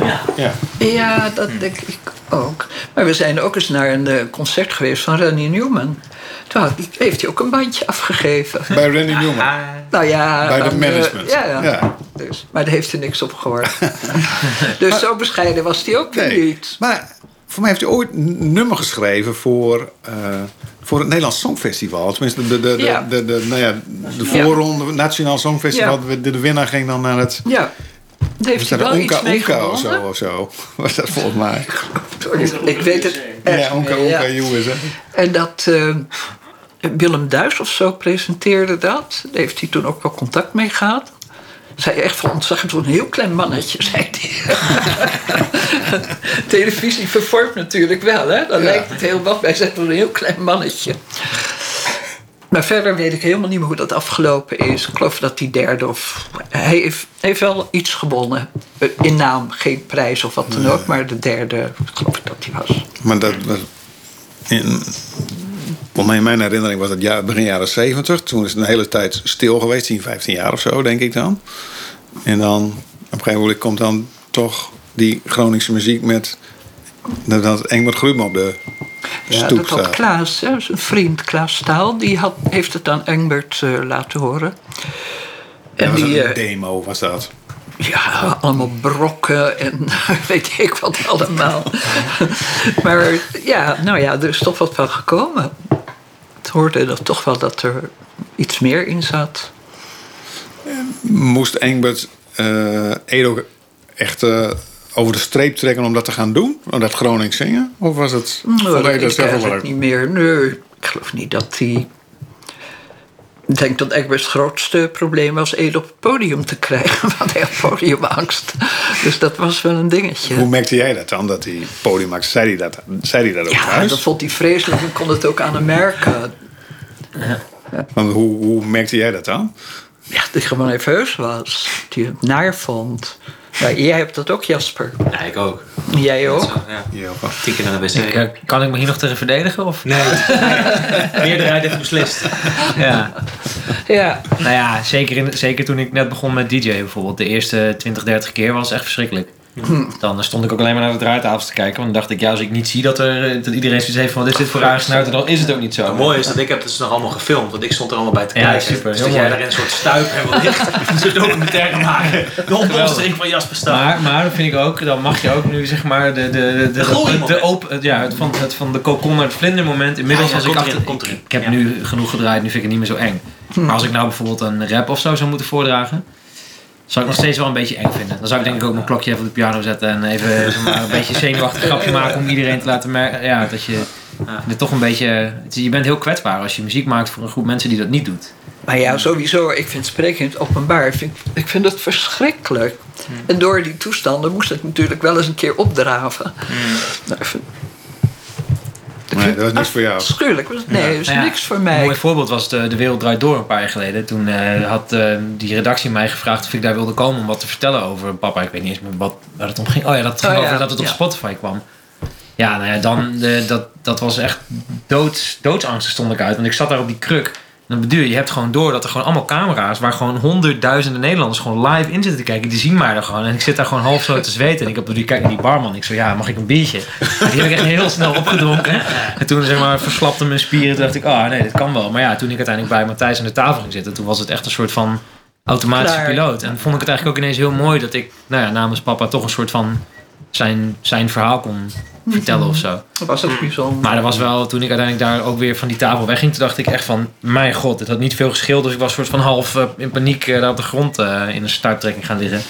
ja. ja. Ja, dat denk ik ook. Maar we zijn ook eens naar een eh, concert geweest van Randy Newman. Toen had- heeft hij ook een bandje afgegeven. Bij Randy Newman. Nou ja, Bij de eh, management. ja, ja. Ja. Dus, maar daar heeft hij niks op gehoord. dus zo bescheiden was hij ook Nee. niet. Maar voor mij heeft hij ooit een nummer geschreven voor, eh, voor het Nederlands Songfestival. Tenminste, de, de, de, Ja. de, de, nou ja, de voorronde, Nationaal Songfestival. De, de winnaar ging dan naar het... Ja, heeft Was hij dat wel Onka iets mee Onka of zo, of zo? Was dat volgens mij? Ik weet het echt Ja, Onka Onka ja. USA. En dat eh, Willem Duis of zo presenteerde dat. Daar heeft hij toen ook wel contact mee gehad. Zei echt van, het een heel klein mannetje, zei hij. Televisie vervormt natuurlijk wel, hè? Dan lijkt het heel wat. Wij zijn een heel klein mannetje. Maar verder weet ik helemaal niet meer hoe dat afgelopen is. Ik geloof dat hij derde of... Hij heeft, heeft wel iets gewonnen. Eh, In naam, geen prijs of wat dan ook. Maar de derde, geloof ik dat hij was. Maar dat. In, mijn herinnering was dat jaar, begin jaren 70. Toen is het een hele tijd stil geweest. 10, 15 jaar of zo, denk ik dan. En dan op een gegeven moment komt dan toch die Groningse muziek met... Dat, Engbert Grubem op de Ja, stoep dat had. Klaas, zijn vriend Klaas Staal, die had, heeft het aan Engbert eh, laten horen. Ja, En was die, een eh, demo was dat. ja, allemaal brokken en weet ik wat allemaal. maar ja, nou ja, er is toch wat van gekomen. Het hoorde dat toch wel dat er iets meer in zat. Moest Engbert eh Edo echt eh, over de streep trekken om dat te gaan doen? Om dat Gronings zingen? Of was het... Nou, dat ik zelf leuk? niet meer. Nee, ik geloof niet dat hij... Ik denk dat Egbert's grootste probleem was Ede op het podium te krijgen. Want hij had podiumangst. Dus dat was wel een dingetje. Hoe merkte jij dat dan, dat hij podiummax? Zei hij dat, zei hij dat ook Ja, thuis? dat vond hij vreselijk. Ik kon het ook aan hem merken. Want hoe, hoe merkte jij dat dan? Ja, dat hij gewoon nerveus was. Dat hij het naar vond. Jij hebt dat ook, Jasper. Ja, ik ook. Jij ook. Zo, ja. Ja, Tien keer naar de wc. Ik, eh, kan ik me hier nog tegen verdedigen? Of? Nee. Meerderheid heeft beslist. Ja. Ja. Nou ja, zeker, in, zeker toen ik net begon met DJ bijvoorbeeld. De eerste 20, 30 keer was echt verschrikkelijk. Dan stond ik ook alleen maar naar de draaitafels te kijken. Want dan dacht ik, ja, als ik niet zie dat, er, dat iedereen zoiets heeft van... dit is dit voor gesnuiten, dan is het ook niet zo. Het mooie is dat ik heb het dus nog allemaal gefilmd, want ik stond er allemaal bij te Ja, kijken. super, dus dat jij mooi. daar in een soort stuip en licht een documentaire maken. De ontmonstering van Jasper. Maar, maar dat vind ik ook, dan mag je ook nu zeg maar de, de, de, de, open, ja, het van, het van de kokon naar het vlindermoment. Inmiddels Ah, ja, als ik achter, ik, heb Ja. nu genoeg gedraaid, nu vind ik het niet meer zo eng. Maar als ik nou bijvoorbeeld een rap of zo zou moeten voordragen, zou ik nog steeds wel een beetje eng vinden. Dan zou ik denk ik ook mijn klokje even op de piano zetten en even zeg maar, een beetje zenuwachtig grapje maken om iedereen te laten merken. Ja, dat je er toch een beetje. Je bent heel kwetsbaar als je muziek maakt voor een groep mensen die dat niet doet. Maar ja, sowieso. Ik vind spreken in het openbaar. Vind, ik- ik vind het verschrikkelijk. En door die toestanden moest het natuurlijk wel eens een keer opdraven. Nou, ik vind- Nee, dat was niks voor jou. Afschuwelijk. was- Nee, dat is Nou ja, niks voor Een mij. mooi voorbeeld was de, de Wereld Draait Door een paar jaar geleden. Toen eh, had eh, die redactie mij gevraagd of ik daar wilde komen om wat te vertellen over papa. Ik weet niet eens meer wat, waar het om ging. Oh ja, dat ging Oh ja, over dat het op ja. Spotify kwam. Ja, nou ja, dan, eh, dat, dat was echt doods, doodsangsten stond ik uit. Want ik zat daar op die kruk. Dan bedoel je, je hebt gewoon door dat er gewoon allemaal camera's... waar gewoon honderdduizenden Nederlanders gewoon live in zitten te kijken. Die zien mij er gewoon. En ik zit daar gewoon half zo te zweten. En ik heb die kijk naar die barman. Ik zo, ja, mag ik een biertje? Die heb ik echt heel snel opgedronken. En toen zeg maar verslapte mijn spieren. Toen dacht ik, ah nee, dit kan wel. Maar ja, toen ik uiteindelijk bij Matthijs aan de tafel ging zitten... toen was het echt een soort van automatische Klaar. piloot. En vond ik het eigenlijk ook ineens heel mooi... dat ik nou ja, namens papa toch een soort van zijn, zijn verhaal kon vertellen of zo. Dat was ook bijzonder. Maar er was wel, toen ik uiteindelijk daar ook weer van die tafel wegging, toen dacht ik echt van, mijn god, het had niet veel gescheeld. Dus ik was soort van half eh, in paniek daar op de grond eh, in een starttrekking gaan liggen.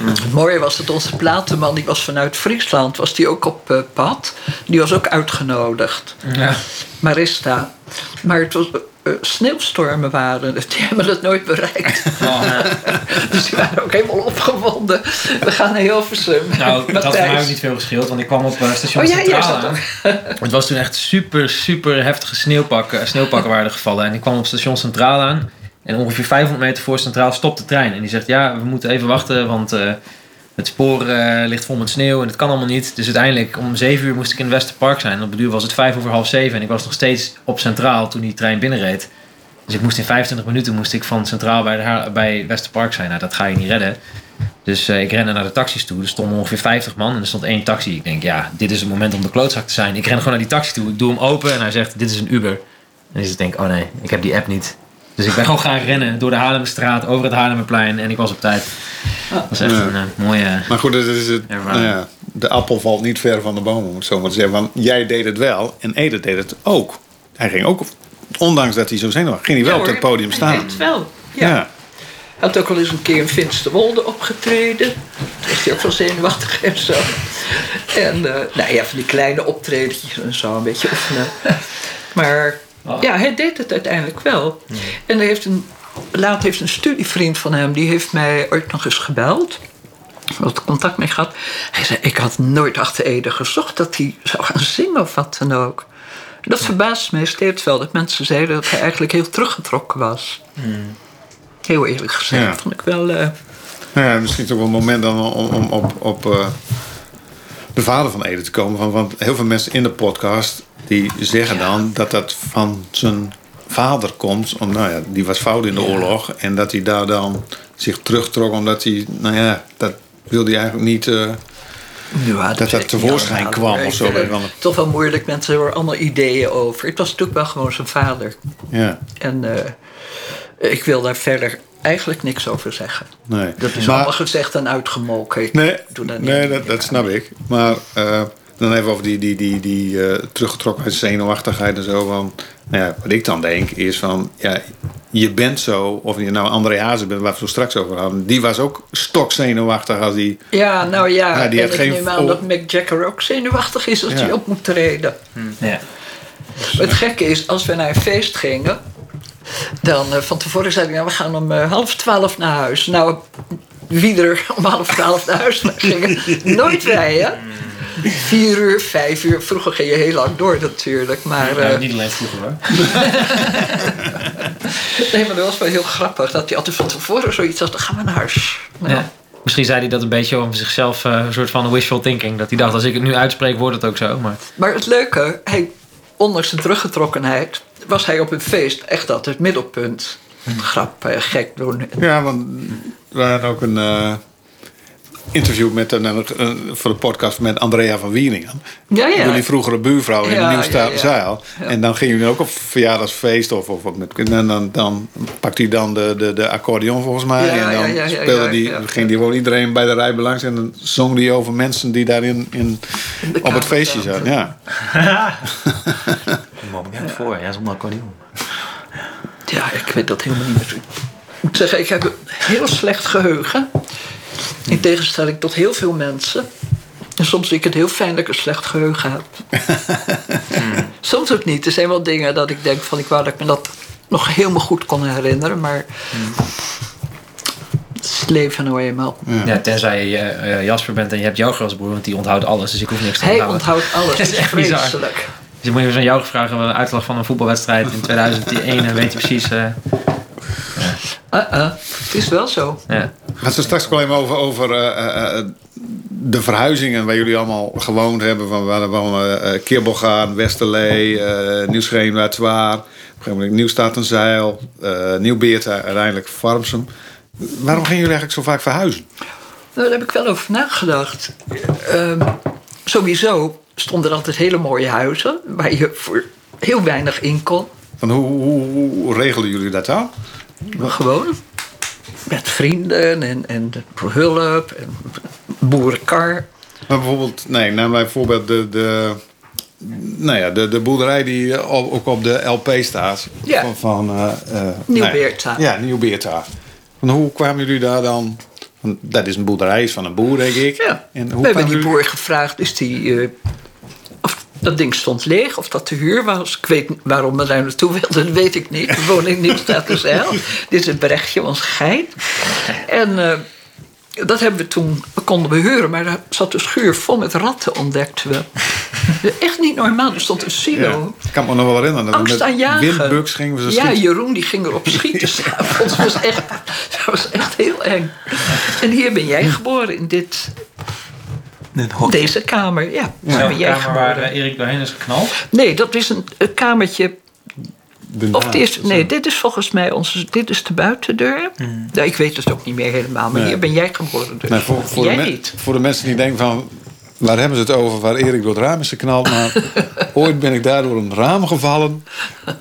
Het mooie was dat onze platenman, die was vanuit Friesland, was die ook op pad. Die was ook uitgenodigd. Ja. Marista. Maar het was, sneeuwstormen waren. Die hebben het nooit bereikt. dus die waren ook helemaal opgewonden. We gaan naar Hilversum. Nou, dat had voor mij ook niet veel gescheeld, want ik kwam op eh, station Oh Centraal aan. Het was toen echt super, super heftige sneeuwpakken, sneeuwpakken waren er gevallen. En ik kwam op station Centraal aan. En ongeveer 500 meter voor Centraal stopt de trein. En die zegt, ja, we moeten even wachten, want eh, het spoor eh, ligt vol met sneeuw en het kan allemaal niet. Dus uiteindelijk om 7 uur moest ik in het Westerpark zijn. Op de duur was het 5 over half 7 en ik was nog steeds op Centraal toen die trein binnenreed. Dus ik moest in 25 minuten moest ik van Centraal bij, bij Westerpark zijn. Nou, dat ga je niet redden. Dus eh, ik rende naar de taxis toe. Er stonden ongeveer 50 man en er stond één taxi. Ik denk, ja, dit is het moment om de klootzak te zijn. Ik ren gewoon naar die taxi toe. Ik doe hem open en hij zegt, dit is een Uber. En dus ik denk, oh nee, ik heb die app niet. Dus ik ben gewoon gaan rennen door de Haarlemmerstraat, over het Haarlemmerplein. En ik was op tijd. Dat was echt Ja. een eh, mooie... Maar goed, dat is het, Ervaring. nou ja, de appel valt niet ver van de boom, om het zo maar te zeggen. Want jij deed het wel en Ede deed het ook. Hij ging ook, ondanks dat hij zo zenuwachtig ging hij wel Ja, op het podium Hij staan. deed het wel. Ja. Ja. Hij had ook al eens een keer in Finsterwolde opgetreden. Toen was hij ook wel zenuwachtig en zo. En eh, nou ja, van die kleine optredentjes en zo, een beetje oefenen. Maar Oh. ja, hij deed het uiteindelijk wel. En er heeft een, laat heeft een studievriend van hem, die heeft mij ooit nog eens gebeld. Wat contact mee gehad. Hij zei, ik had nooit achter Ede gezocht dat hij zou gaan zingen of wat dan ook. Dat verbaasde me steeds wel, dat mensen zeiden dat hij eigenlijk heel teruggetrokken was. Heel eerlijk gezegd, Ja. vond ik wel... eh, Nou ja, misschien ook wel een moment dan om, om op, op eh, de vader van Ede te komen. Want, want heel veel mensen in de podcast die zeggen dan dat dat van zijn vader komt. Om, nou ja, die was fout in de oorlog. En dat hij daar dan zich terugtrok omdat hij, nou ja, dat wilde hij eigenlijk niet. eh, Ja, dat weet ik tevoorschijn niet kwam of zo. Toch wel moeilijk, mensen hebben er allemaal ideeën over. Het was natuurlijk wel gewoon zijn vader. ja, En eh, ik wil daar verder eigenlijk niks over zeggen. nee. Dat is Maar- allemaal gezegd en uitgemolken. Ik Nee, doe daar niet nee dat, dat snap ik. Maar eh, dan even over die, die, die, die eh, teruggetrokkenheid, zenuwachtigheid en zo. Want, nou ja, wat ik dan denk is van, ja, je bent zo, of je nou André Hazen bent, waar we het zo straks over hadden, die was ook stokzenuwachtig als die. Ja, nou ja, Ja, die en ik geen neem aan dat Mick Jagger ook zenuwachtig is als Ja. hij op moet treden. Ja. Het gekke is, als we naar een feest gingen... dan eh, van tevoren zeiden we, nou, we gaan om eh, half twaalf naar huis. Nou, wie er om half twaalf naar huis gingen, nooit wij, hè? Vier uur, vijf uur. Vroeger ging je heel lang door natuurlijk. Maar, Nou, eh, niet alleen vroeger hoor. nee, maar dat was wel heel grappig. Dat hij altijd van tevoren zoiets had, dan gaan we naar huis. Nou, Ja. Misschien zei hij dat een beetje om zichzelf, een soort van wishful thinking. Dat hij dacht, als ik het nu uitspreek, wordt het ook zo. Maar Maar het leuke, hij, ondanks zijn teruggetrokkenheid... was hij op een feest echt altijd het middelpunt. Grap, eh, gek doen. Ja, want we hadden ook een eh, interview met een, een- voor de podcast met Andrea van Wieningen. Ja, ja. Jullie vroegere buurvrouw in Ja, de Nieuwste ja, ja. Zeil. En dan gingen jullie ook op verjaardagsfeest of, of, met en dan, dan pakt hij dan de, de, de accordeon volgens mij. Ja, en dan ja, ja, ja, speelde ja, die, ja. ging die gewoon iedereen bij de rij belangs en dan zong die over mensen die daarin in, de op het feestje zaten. Ja. Ik voor, ja, zonder accordeon. Ja, ik weet dat helemaal niet meer. Ik moet zeggen, ik heb een heel slecht geheugen. In tegenstelling tot heel veel mensen. En soms vind ik het heel fijn dat ik een slecht geheugen heb. Soms ook niet. Er zijn wel dingen dat ik denk van... ik wou dat ik me dat nog helemaal goed kon herinneren. Maar het is het leven nou eenmaal. ja, tenzij je eh, Jasper bent en je hebt jouw grootbroer, want die onthoudt alles. Dus ik hoef niks te Hij onthouden. onthoudt alles. Dat is echt bizar. vreselijk. Dus je moet je aan jou vragen, de uitslag van een voetbalwedstrijd in 2001 en weet je precies. eh, Uh-uh. Het is wel zo. ja. Gaat ze straks wel even over, over eh, eh, de verhuizingen waar jullie allemaal gewoond hebben. Van waar we eh Kibbelgaan, Westerlee, eh Nieuwsgeen, Waar. gegeven moment Nieuw Statenzeil, eh Nieuw Beerta, uiteindelijk Farmsum. Waarom gingen jullie eigenlijk zo vaak verhuizen? Nou, daar heb ik wel over nagedacht. Ehm, sowieso stonden er altijd hele mooie huizen waar je voor heel weinig in kon. Van hoe, hoe, hoe regelden jullie dat dan? Maar gewoon met vrienden en, en hulp en boerenkar. Maar bijvoorbeeld, nee, neem bijvoorbeeld de, de, nou ja, de, de boerderij die op- ook op de LP staat. Ja. Van, van eh, eh, Nieuw nee. Beerta. Ja, Nieuw Beerta. Van hoe kwamen jullie daar dan? Want dat is een boerderij, is van een boer, denk ik. Ja. En We hoe hebben kwamen die boer gevraagd dus die, eh, dat ding stond leeg of dat te huur was. Ik weet niet waarom we daar naartoe wilden, dat weet ik niet. We wonen in Nieuw-Statenzeil. Dit is het berechtje, ons geit. En eh, dat hebben we toen, we konden we huren, maar daar zat de schuur vol met ratten, ontdekten we. Echt niet normaal, er stond een silo. Ja, ik kan me nog wel herinneren. Angst aan jagen. Gingen we ze Ja, schieten. Jeroen die ging erop schieten s'avonds. Dat was echt, dat was echt heel eng. En hier ben jij geboren, in dit, deze kamer. Ja, jij kamer waar eh, Erik doorheen is geknald. Nee, dat is een, een kamertje. Of het is, nee, dit is volgens mij onze. Dit is de buitendeur. Ja, ik weet het ook niet meer helemaal, maar Nee. hier ben jij geboren. Dus. Nee, voor, voor, jij de niet. voor de mensen die denken van... Waar hebben ze het over? Waar Erik door het raam is geknald. Maar ooit ben ik daar door een raam gevallen.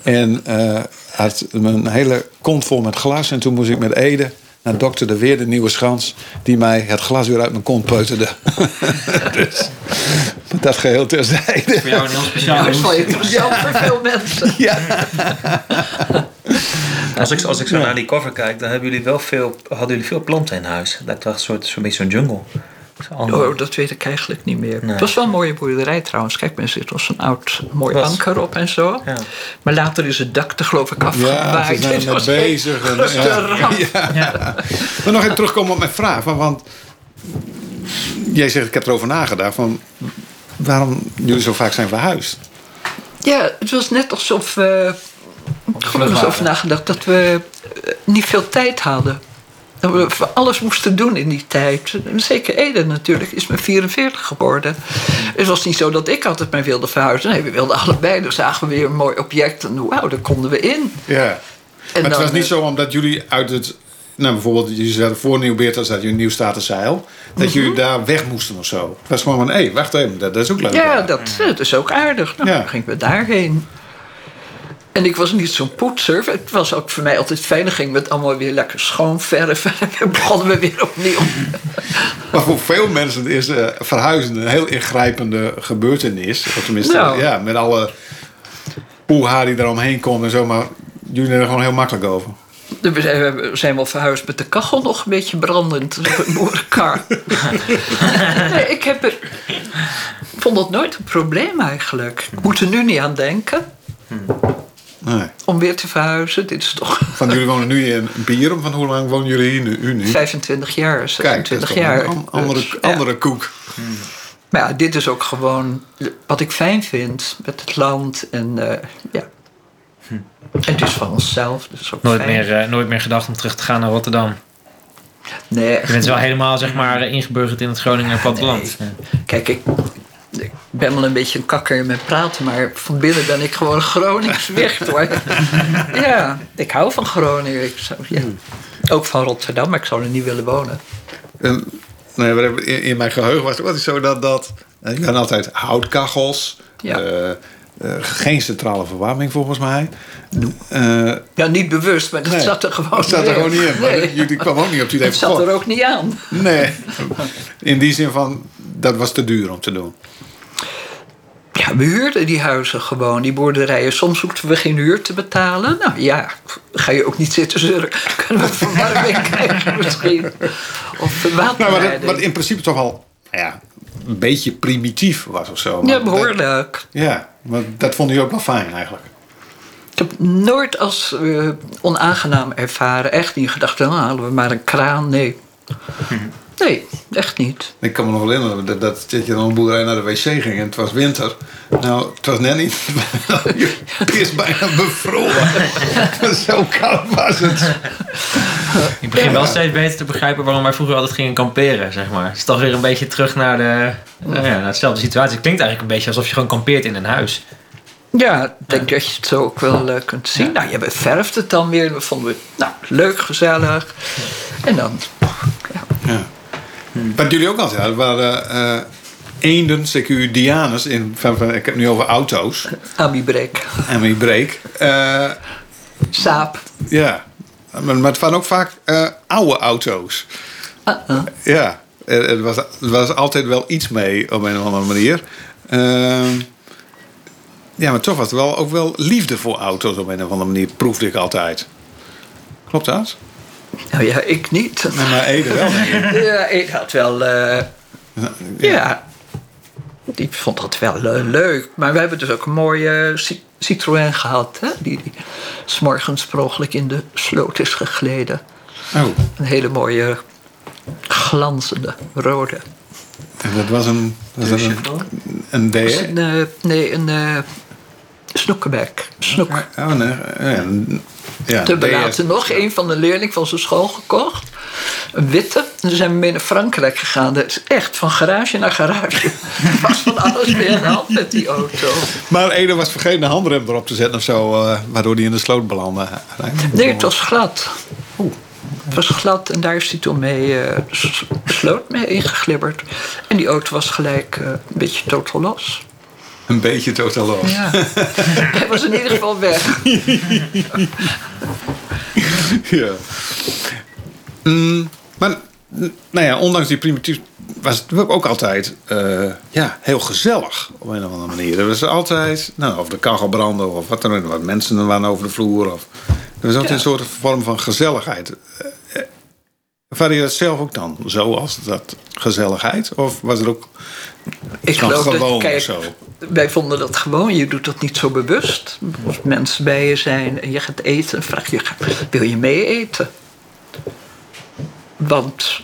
En eh had mijn hele kont vol met glas. En toen moest ik met Ede naar dokter De Weer, de Nieuwe Schans. Die mij het glas weer uit mijn kont peuterde. dus dat geheel terzijde. Voor jou een heel speciaal Dat is wel interessant voor veel mensen. Als ik, als ik zo naar die cover kijk, dan hebben jullie wel veel, hadden jullie veel planten in huis. Dat was een soort, zo'n beetje zo'n jungle. Oh, dat weet ik eigenlijk niet meer. Nee. Het was wel een mooie boerderij trouwens. Kijk, er zit was een oud mooi Was- anker op en zo. Ja. Maar later is het dak er geloof ik Ja, afgewaaid. ze zijn Het er bezig. en- ramp. ja. Ja. Maar nog even terugkomen op mijn vraag. Van, want jij zegt, ik heb erover nagedacht. Van, waarom jullie zo vaak zijn verhuisd? Ja, het was net alsof we. Ik heb er eens over nagedacht dat we eh, niet veel tijd hadden. Dat we alles moesten doen in die tijd. Zeker Ede natuurlijk, is mijn 44 geworden. Het was niet zo dat ik altijd maar wilde verhuizen. Nee, we wilden allebei. Dan zagen we weer een mooi object en wauw, daar konden we in. Ja. En maar het was niet eh, zo omdat jullie uit het... Nou, bijvoorbeeld, jullie zaten voor Nieuw-Beerta, zat je Nieuw Statenzeil. Dat jullie daar weg moesten of zo. Het was gewoon van, hé, wacht even, dat, dat is ook leuk. Ja, dat, dat is ook aardig. Nou, Ja. dan gingen we daarheen. En ik was niet zo'n poetser. Het was ook voor mij altijd fijn. Dan gingen we het allemaal weer lekker schoonverven. En dan begonnen we weer opnieuw. Maar voor veel mensen is eh, verhuizen een heel ingrijpende gebeurtenis. Of tenminste, Nou. ja, met alle poeha die eromheen komt en zo. Maar jullie zijn er gewoon heel makkelijk over. We zijn, we zijn wel verhuisd met de kachel nog een beetje brandend op een boerenkar. nee, ik heb er... Ik vond dat nooit een probleem eigenlijk. Ik moet er nu niet aan denken Nee. om weer te verhuizen. Dit is toch Van jullie wonen nu in Bierum. Van hoe lang wonen jullie hier nu? U nu? 25 jaar, Kijk, 26 dat is toch jaar. een an- andere, Dus, ja. andere koek. Maar ja, dit is ook gewoon wat ik fijn vind met het land. En eh, ja. En het is van onszelf, dus ook Nooit fijn. meer, eh, nooit meer gedacht om terug te gaan naar Rotterdam. Nee, Je bent wel helemaal zeg maar, ingeburgerd in het Groninger platteland. Ja. Kijk, ik, ik ben wel een beetje een kakker met praten, maar van binnen ben ik gewoon Gronings weg hoor. ja, ik hou van Groningen. Ik zou, ja. Ook van Rotterdam, maar ik zou er niet willen wonen. En, nee, in, in mijn geheugen was het wat is zo dat... dat eh, je had altijd houtkachels. Ja. eh, eh, geen centrale verwarming volgens mij. Eh, Ja, niet bewust, maar dat Nee, zat er gewoon dat zat er niet gewoon niet in. Maar Nee. jullie kwamen ook niet op idee Het van... zat er ook niet aan. Nee. In die zin van, dat was te duur om te doen. Ja, we huurden die huizen gewoon, die boerderijen. Soms hoefden we geen huur te betalen. Nou ja, ga je ook niet zitten zeuren. Kunnen we verwarming krijgen misschien? Of Nou, waterleiding. wat in principe toch wel nou ja, een beetje primitief was of zo. ja, behoorlijk. dat- ja, maar dat vond je ook wel fijn eigenlijk. Ik heb nooit als eh, onaangenaam ervaren. Echt niet gedacht, nou halen we maar een kraan. Nee. Nee, echt niet. Ik kan me nog wel herinneren dat, dat, dat je dan een boerderij naar de wc ging en het was winter. Nou, het was net niet. je is bijna bevroren. Zo koud was het. Ik begin wel steeds beter te begrijpen waarom wij vroeger altijd gingen kamperen, zeg maar. Het is toch weer een beetje terug naar, de, nou ja, naar dezelfde situatie. Het klinkt eigenlijk een beetje alsof je gewoon kampeert in een huis. Ja, ik denk dat je het zo ook wel eh, kunt zien. Nou, je verft het dan weer. We vonden het nou, leuk, gezellig. En dan, Ja. Wat jullie ook altijd hadden, waren eh eenden, CQ Dianus. In, van, van- ik heb het nu over auto's. Amibrek, En mijn break. Eh, saap. ja, maar, maar het waren ook vaak eh, oude auto's. Uh-uh. Ja, er, er was, er was altijd wel iets mee op een of andere manier. Ehm, ja, maar toch was er wel, ook wel liefde voor auto's op een of andere manier, proefde ik altijd. Klopt dat? Nou ja, ik niet. Nee, maar Ede wel. Ja, ik had wel. eh, ja. ik vond dat wel eh, leuk. Maar we hebben dus ook een mooie Ci- Citroën gehad. Hè? Die, die s'morgens per ongeluk in de sloot is gegleden. Oh, Een hele mooie, glanzende rode. dat was een, was dat een, een een, eh, nee, een snoekenbek. Snoek. Oh, nee. Ja, een- ja, Te DS. belaten nog een van de leerlingen van zijn school gekocht. Een witte. En toen zijn we mee naar Frankrijk gegaan. Dat is echt van garage naar garage. Was van alles weer aan de hand met die auto. Maar Ede was vergeten de handrem erop te zetten of zo, eh, waardoor hij in de sloot belandde. Nee, het was glad. Het was glad en daar is hij toen mee de sloot mee ingeglibberd. En die auto was gelijk eh, een beetje totaal los. Een beetje totaal los. Ja. Hij was in ieder geval weg. Ja. Mm, maar, n- nou ja, ondanks die primitief was het ook altijd eh, ja, heel gezellig op een of andere manier. Er was altijd, nou, of de kachel branden of wat dan ook, wat mensen er waren over de vloer. Of, er was altijd Ja. een soort vorm van gezelligheid. Ervaar je dat zelf ook dan zo als dat gezelligheid? Of was het ook Ik geloof gewoon dat, kijk, zo? wij vonden dat gewoon. Je doet dat niet zo bewust. Als mensen bij je zijn en je gaat eten, vraag je, wil je mee eten? Want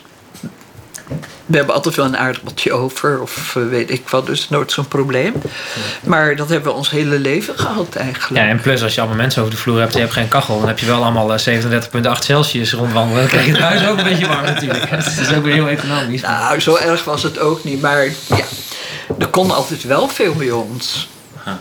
we hebben altijd wel een aardappeltje over of eh, weet ik wat, dus nooit zo'n probleem. Maar dat hebben we ons hele leven gehad eigenlijk. Ja, en plus als je allemaal mensen over de vloer hebt en je hebt geen kachel, dan heb je wel allemaal eh, 37,8 Celsius rondwandelen. Dan krijg je het huis ook een beetje warm natuurlijk. Dat is ook weer heel economisch. Nou, zo erg was het ook niet. Maar ja, er kon altijd wel veel bij ons.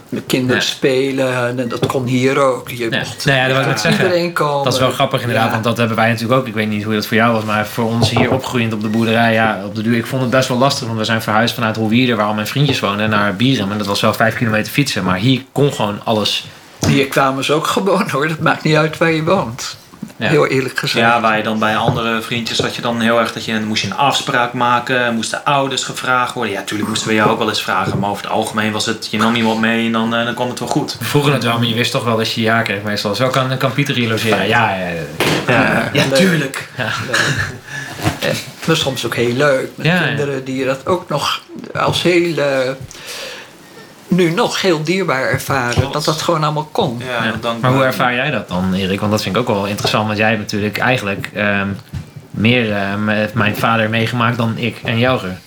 De kinderen Ja. spelen en dat kon hier ook. Je Ja. mocht Nou ja, dat iedereen komen. Dat is wel grappig inderdaad, want dat hebben wij natuurlijk ook. Ik weet niet hoe dat voor jou was, maar voor ons hier opgroeiend op de boerderij, ja, op de duur. Ik vond het best wel lastig, want we zijn verhuisd vanuit Holwierde, waar al mijn vriendjes woonden, naar Bierum. En dat was wel vijf kilometer fietsen, maar hier kon gewoon alles. Hier kwamen ze ook gewoon hoor. Dat maakt niet uit waar je woont. Ja. Heel eerlijk gezegd. Ja, waar je dan bij andere vriendjes had je dan heel erg dat je moest je een afspraak maken, moesten ouders gevraagd worden. Ja, natuurlijk moesten we jou ook wel eens vragen, maar over het algemeen was het je nam iemand mee en dan, eh, dan kwam het wel goed. We vroegen het wel, maar je wist toch wel dat je ja kreeg meestal. Zo kan, kan Pieter hier logeren. Ja, ja, ja. Ja, ja tuurlijk. En, maar soms ook heel leuk. Met Ja, ja. kinderen die dat ook nog als heel... nu nog heel dierbaar ervaren. Klopt. Dat dat gewoon allemaal kon. Ja, Ja. dan, Maar hoe ervaar jij dat dan, Erik? Want dat vind ik ook wel interessant, want jij hebt natuurlijk eigenlijk ehm, meer eh, met mijn vader meegemaakt dan ik en Jouger.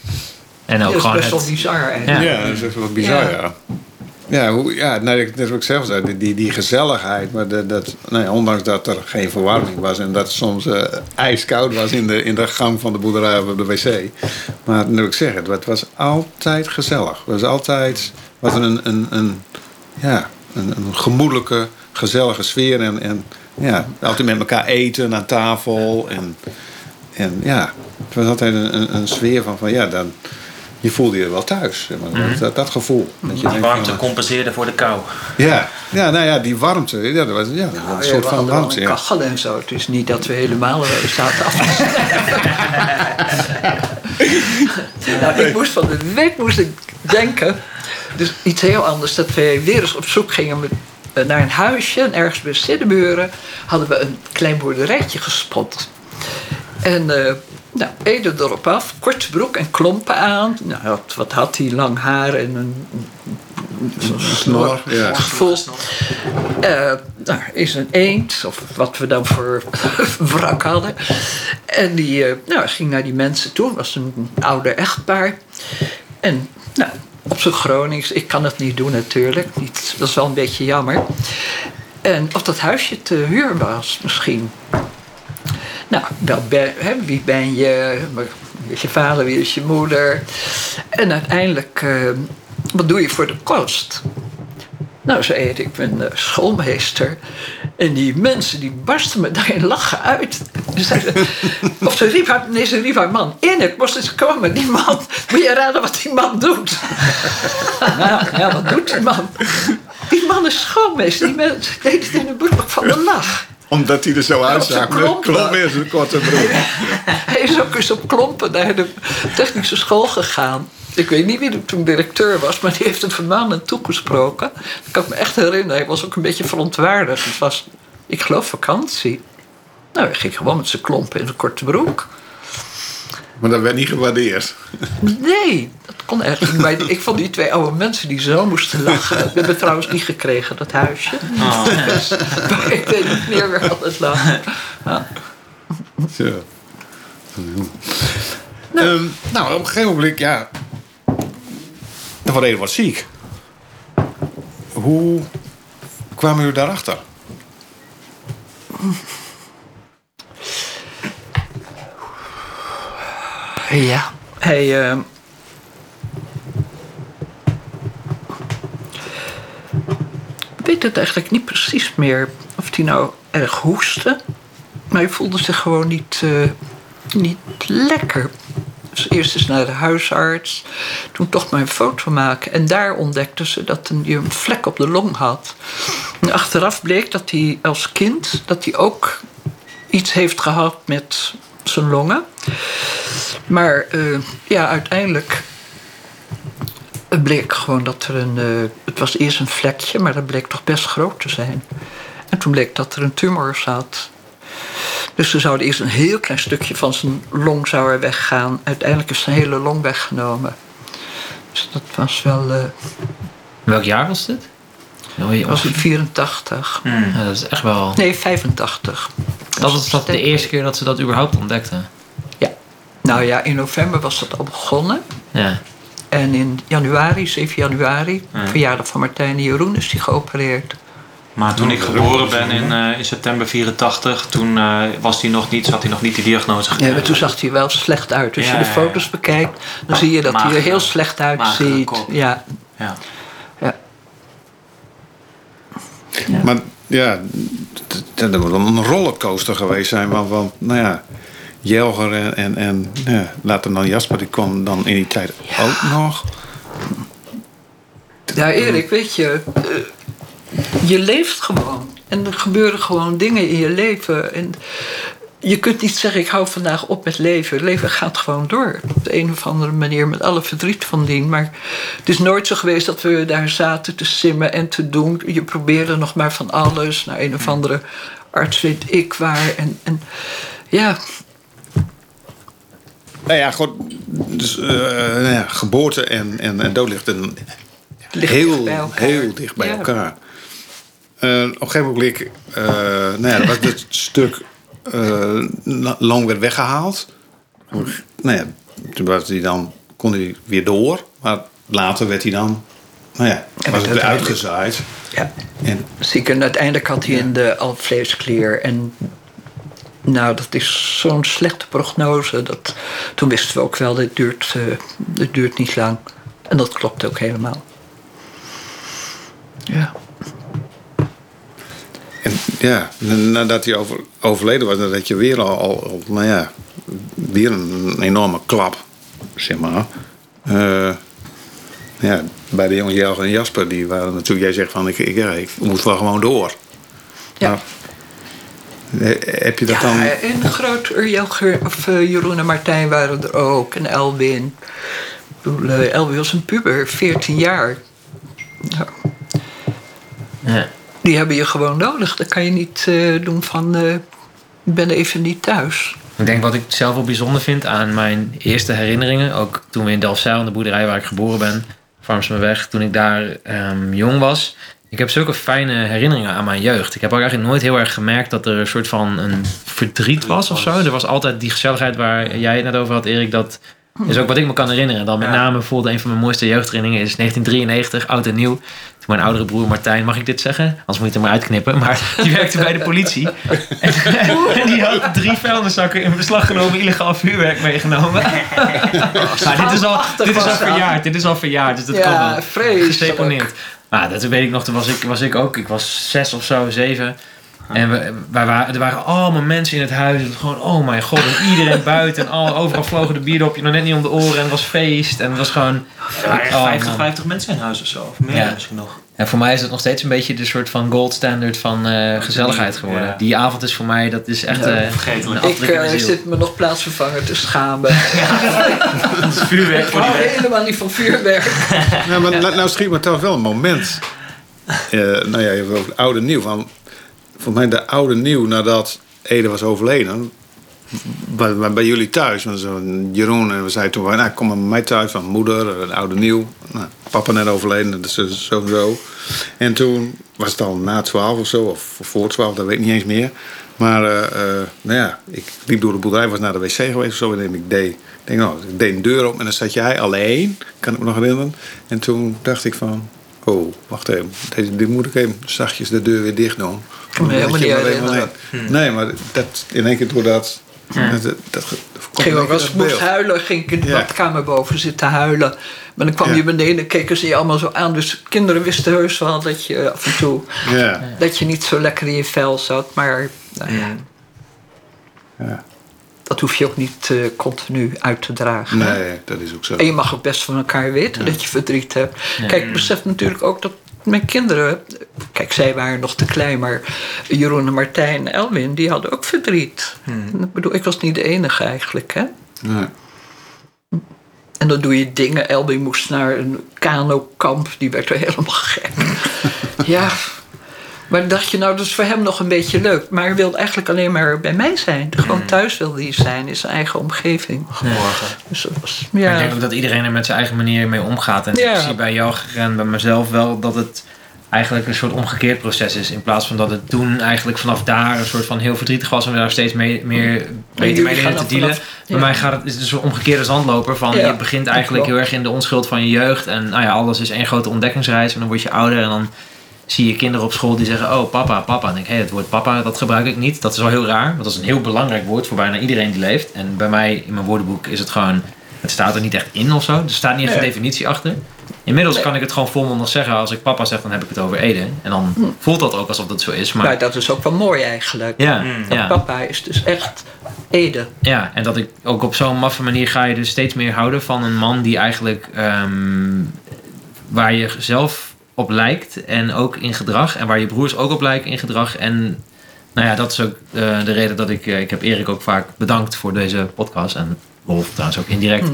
En ook dat is gewoon best wel bizar eigenlijk. Ja. Ja, dat is echt wel bizar, ja. Ja. Ja, nou, ik- net wat ik zelf zei, die, die, die gezelligheid. Maar de, dat, ja, ondanks dat er geen verwarming was en dat het soms eh, ijskoud was in de, in de gang van de boerderij of op de wc. Maar nu ik zeg het, was altijd gezellig. Het was altijd was een, een, een, ja, een, een gemoedelijke, gezellige sfeer. En, en ja, altijd met elkaar eten aan tafel. En, en ja, het was altijd een, een, een sfeer van, van ja, dan, je voelde je wel thuis. zeg maar. dat, dat, dat gevoel. Dat je die denkt warmte van, compenseerde voor de kou. ja, ja, nou ja, die warmte. Ja, dat was ja, Nou, een ja, soort van warmte. een Ja. kachel en zo. Het is niet dat we helemaal eh, zaten af nou, ik moest van de week moest ik denken. Dus iets heel anders. Dat we weer eens op zoek gingen met, eh, naar een huisje. En ergens bij Siddeburen hadden we een klein boerderijtje gespot. En eh nou, Ede erop af, korte broek en klompen aan. Nou, wat, wat had hij? Lang haar en een, snor. ja. Gevoel. Eh, nou, is een eend, of wat we dan voor wrak hadden. En die eh, nou, ging naar die mensen toe. Was een ouder echtpaar. En nou, op zijn Gronings, ik kan het niet doen natuurlijk. Niet, dat is wel een beetje jammer. En of dat huisje te huur was misschien. Nou, wel hè, wie ben je? Wie is je vader? Wie is je moeder? En uiteindelijk, eh, wat doe je voor de kost? Nou, zei Erik, ik ben eh, schoolmeester. En die mensen die barsten me daarin lachen uit. Zeiden, of ze riep haar, nee, ze riep haar man. Erik, moest eens komen. Die man, moet je raden wat die man doet? nou, ja, wat doet die man? Die man is schoolmeester. Die mensen deed het in een boek van de lach. Omdat hij er zo uitzag. Met een klomp in zijn korte broek. Hij is ook eens op klompen naar de technische school gegaan. Ik weet niet wie er toen directeur was, maar die heeft het vermaandend toegesproken. Dat kan ik me echt herinneren. Hij was ook een beetje verontwaardigd. Het was, ik geloof, vakantie. Nou, hij ging gewoon met zijn klompen in zijn korte broek. Maar dat werd niet gewaardeerd. Nee, dat kon echt niet. Maar ik vond die twee oude mensen die zo moesten lachen. We hebben trouwens niet gekregen, dat huisje. Dus, maar ik weet niet meer waar het lag. Ja. Zo. Ehm, nou, op een gegeven moment, ja. Dan was wat ziek. Hoe kwamen jullie daarachter? Ja, hij. eh, Ik weet het eigenlijk niet precies meer of hij nou erg hoestte. Maar hij voelde zich gewoon niet, eh, niet lekker. Dus eerst eens naar de huisarts. Toen toch maar een foto maken. En daar ontdekten ze dat hij een vlek op de long had. En achteraf bleek dat hij als kind dat hij ook iets heeft gehad met zijn longen. Maar eh, ja, uiteindelijk bleek gewoon dat er een. eh, het was eerst een vlekje, maar dat bleek toch best groot te zijn. En toen bleek dat er een tumor zat. Dus ze zouden eerst een heel klein stukje van zijn long zou er weggaan. Uiteindelijk is zijn hele long weggenomen. Dus dat was wel. eh Welk jaar was dit? Je- was in 84. Ja, dat is echt wel... Nee, 85. Dat was dat de eerste keer dat ze dat überhaupt ontdekten. Ja. Nou ja, in november was dat al begonnen. Ja. En in januari, 7 januari, verjaardag van Martijn en Jeroen, is die geopereerd. Maar toen ik geboren ben in, eh, in september 84, toen eh, was hij nog niet, had hij nog niet die diagnose Ja, gekregen. maar toen zag hij wel slecht uit. Als Ja, je de ja, ja. foto's bekijkt, dan zie je dat hij er heel slecht uitziet. Ja, Ja. ja. Maar ja, dat moet een rollercoaster geweest zijn. Want, want nou ja, Jelger en, en, en ja, later dan Jasper, die kwam dan in die tijd ook nog. ja, Erik, weet je, eh, je leeft gewoon. En er gebeuren gewoon dingen in je leven. En je kunt niet zeggen, ik hou vandaag op met leven. Leven gaat gewoon door. Op de een of andere manier, met alle verdriet van dien. Maar het is nooit zo geweest dat we daar zaten te simmen en te doen. Je probeerde nog maar van alles. Naar een of andere arts weet ik waar. En, en ja, Nou ja, goed, dus, eh, nou ja, geboorte en, en, en dood ligt een, ligt heel, dicht bij elkaar. heel dicht bij Ja. elkaar. Eh, op een gegeven moment, eh, nou ja, dat was dit stuk la- lang werd weggehaald. Nou ja, toen was hij dan, kon hij weer door. Maar later werd hij dan, nou ja, was het weer uitgezaaid. Ja, En ziek. En uiteindelijk had hij in de alvleesklier. En nou, dat is zo'n slechte prognose. Dat, toen wisten we ook wel, dit duurt, eh, dit duurt niet lang. En dat klopt ook helemaal. Ja. En ja, nadat hij over, overleden was, had je weer al, al, al, nou ja, weer een enorme klap, zeg maar. Eh, ja, bij de jongen Jelger en Jasper, die waren natuurlijk, jij zegt van, ik, ik, ja, ik moet wel gewoon door. Ja. Maar, heb je dat Ja, dan... en groot Jelger, of eh, Jeroen en Martijn waren er ook. En Elwin. Eh, Elwin was een puber, 14 jaar. Nou, Ja. die hebben je gewoon nodig. Dat kan je niet eh, doen van, eh, ik ben even niet thuis. Ik denk wat ik zelf wel bijzonder vind aan mijn eerste herinneringen. Ook toen we in Delfzijl, in de boerderij waar ik geboren ben, Farmsmeweg, toen ik daar ehm, jong was. Ik heb zulke fijne herinneringen aan mijn jeugd. Ik heb ook eigenlijk nooit heel erg gemerkt dat er een soort van een verdriet was of zo. Er was altijd die gezelligheid waar jij het net over had, Erik. Dat is ook wat ik me kan herinneren. Dan met name bijvoorbeeld een van mijn mooiste jeugdherinneringen is 1993, oud en nieuw. Toen mijn oudere broer Martijn, mag ik dit zeggen? Anders moet je het er maar uitknippen. Maar die werkte bij de politie. En, en die had drie vuilniszakken in beslag genomen, illegaal vuurwerk meegenomen. maar dit is al, dit is al verjaard. Dit is al verjaard, dus dat Ja, kan wel. vreselijk. Geseponeerd. Ah, dat weet ik nog, toen was ik, was ik ook. Ik was zes of zo, zeven. En we, wij waren, er waren allemaal mensen in het huis. Was gewoon, oh mijn god. En iedereen buiten. En al, overal vlogen de bierdopje nog net niet om de oren. En het was feest. En het was gewoon... Echt Oh, 50, man. 50 mensen in huis of zo. Of meer Ja. misschien nog. En voor mij is het nog steeds een beetje de soort van gold standard van eh, gezelligheid geworden. Ja. Die avond is voor mij, dat is echt... eh, Vergetelijk. een Ik eh, zit me nog plaatsvervanger te schamen. Het is vuurwerk voor die helemaal niet van vuurwerk. Ja, maar nou, nou schiet me toch wel een moment. eh, nou ja, je hebt ook oude nieuw. Van, volgens mij de oude nieuw nadat Ede was overleden. Bij, bij, bij jullie thuis. Want Jeroen en we zeiden toen, nou, kom maar bij mij thuis. Van moeder, een oude nieuw. Nou, papa net overleden, dus eh, zo en zo. En toen was het al na twaalf of zo, of voor twaalf, dat weet ik niet eens meer. Maar eh, eh, nou ja, ik liep door de boerderij, was naar de wc geweest of zo. En ik deed, ik denk, nou, ik deed een deur op en dan zat jij alleen, kan ik me nog herinneren. En toen dacht ik van, oh, wacht even, deze, dit moet ik even zachtjes de deur weer dicht doen. me helemaal niet alleen- Nee, maar dat, in één keer door dat... dat, dat, dat, Ik ging ook als ik dat moest huilen, ging ik in de Ja. badkamer boven zitten huilen. Maar dan kwam Ja. je beneden en keken ze je allemaal zo aan. Dus kinderen wisten heus wel dat je af en toe Ja, dat je niet zo lekker in je vel zat. Maar nou ja, ja. dat hoef je ook niet eh, continu uit te dragen. Nee, dat is ook zo. En je mag ook best van elkaar weten dat je verdriet hebt. Kijk, ik besef natuurlijk ook dat mijn kinderen... Kijk, zij waren nog te klein, maar Jeroen en Martijn en Elwin... die hadden ook verdriet. Ik bedoel, ik was niet de enige eigenlijk, hè? Nee. En dan doe je dingen. Elwin moest naar een kanokamp. Die werd er helemaal gek. ja. Maar dan dacht je, nou, dat is voor hem nog een beetje leuk. Maar hij wilde eigenlijk alleen maar bij mij zijn. Gewoon thuis wilde hij zijn, in zijn eigen omgeving. Morgen. Dus dat was, Maar ja. ik denk ook dat iedereen er met zijn eigen manier mee omgaat. En Ja. ik zie bij jou en bij mezelf wel dat het eigenlijk een soort omgekeerd proces is. In plaats van dat het toen eigenlijk vanaf daar een soort van heel verdrietig was en we daar steeds mee, meer beter mee leren te dealen. vanaf- Bij mij gaat het, is het een soort omgekeerde zandloper van Ja, je begint eigenlijk heel erg in de onschuld van je jeugd. En nou ja, alles is één grote ontdekkingsreis en dan word je ouder en dan zie je kinderen op school die zeggen, oh papa, papa. En denk ik, hé, het woord papa, dat gebruik ik niet. Dat is wel heel raar, want dat is een heel belangrijk woord voor bijna iedereen die leeft. En bij mij in mijn woordenboek is het gewoon, het staat er niet echt in of zo. Er staat niet echt een Nee. definitie achter. Inmiddels kan ik het gewoon volmondig zeggen. Als ik papa zeg, dan heb ik het over Ede. En dan voelt dat ook alsof dat zo is. Maar Nou, dat is ook wel mooi eigenlijk. ja, Mm. ja. Papa is dus echt Ede. Ja, en dat ik ook op zo'n maffe manier ga je dus steeds meer houden van een man die eigenlijk ehm, waar je zelf op lijkt en ook in gedrag en waar je broers ook op lijken in gedrag. En nou ja, dat is ook eh, de reden dat ik, eh, ik heb Erik ook vaak bedankt voor deze podcast en Wolf trouwens ook indirect.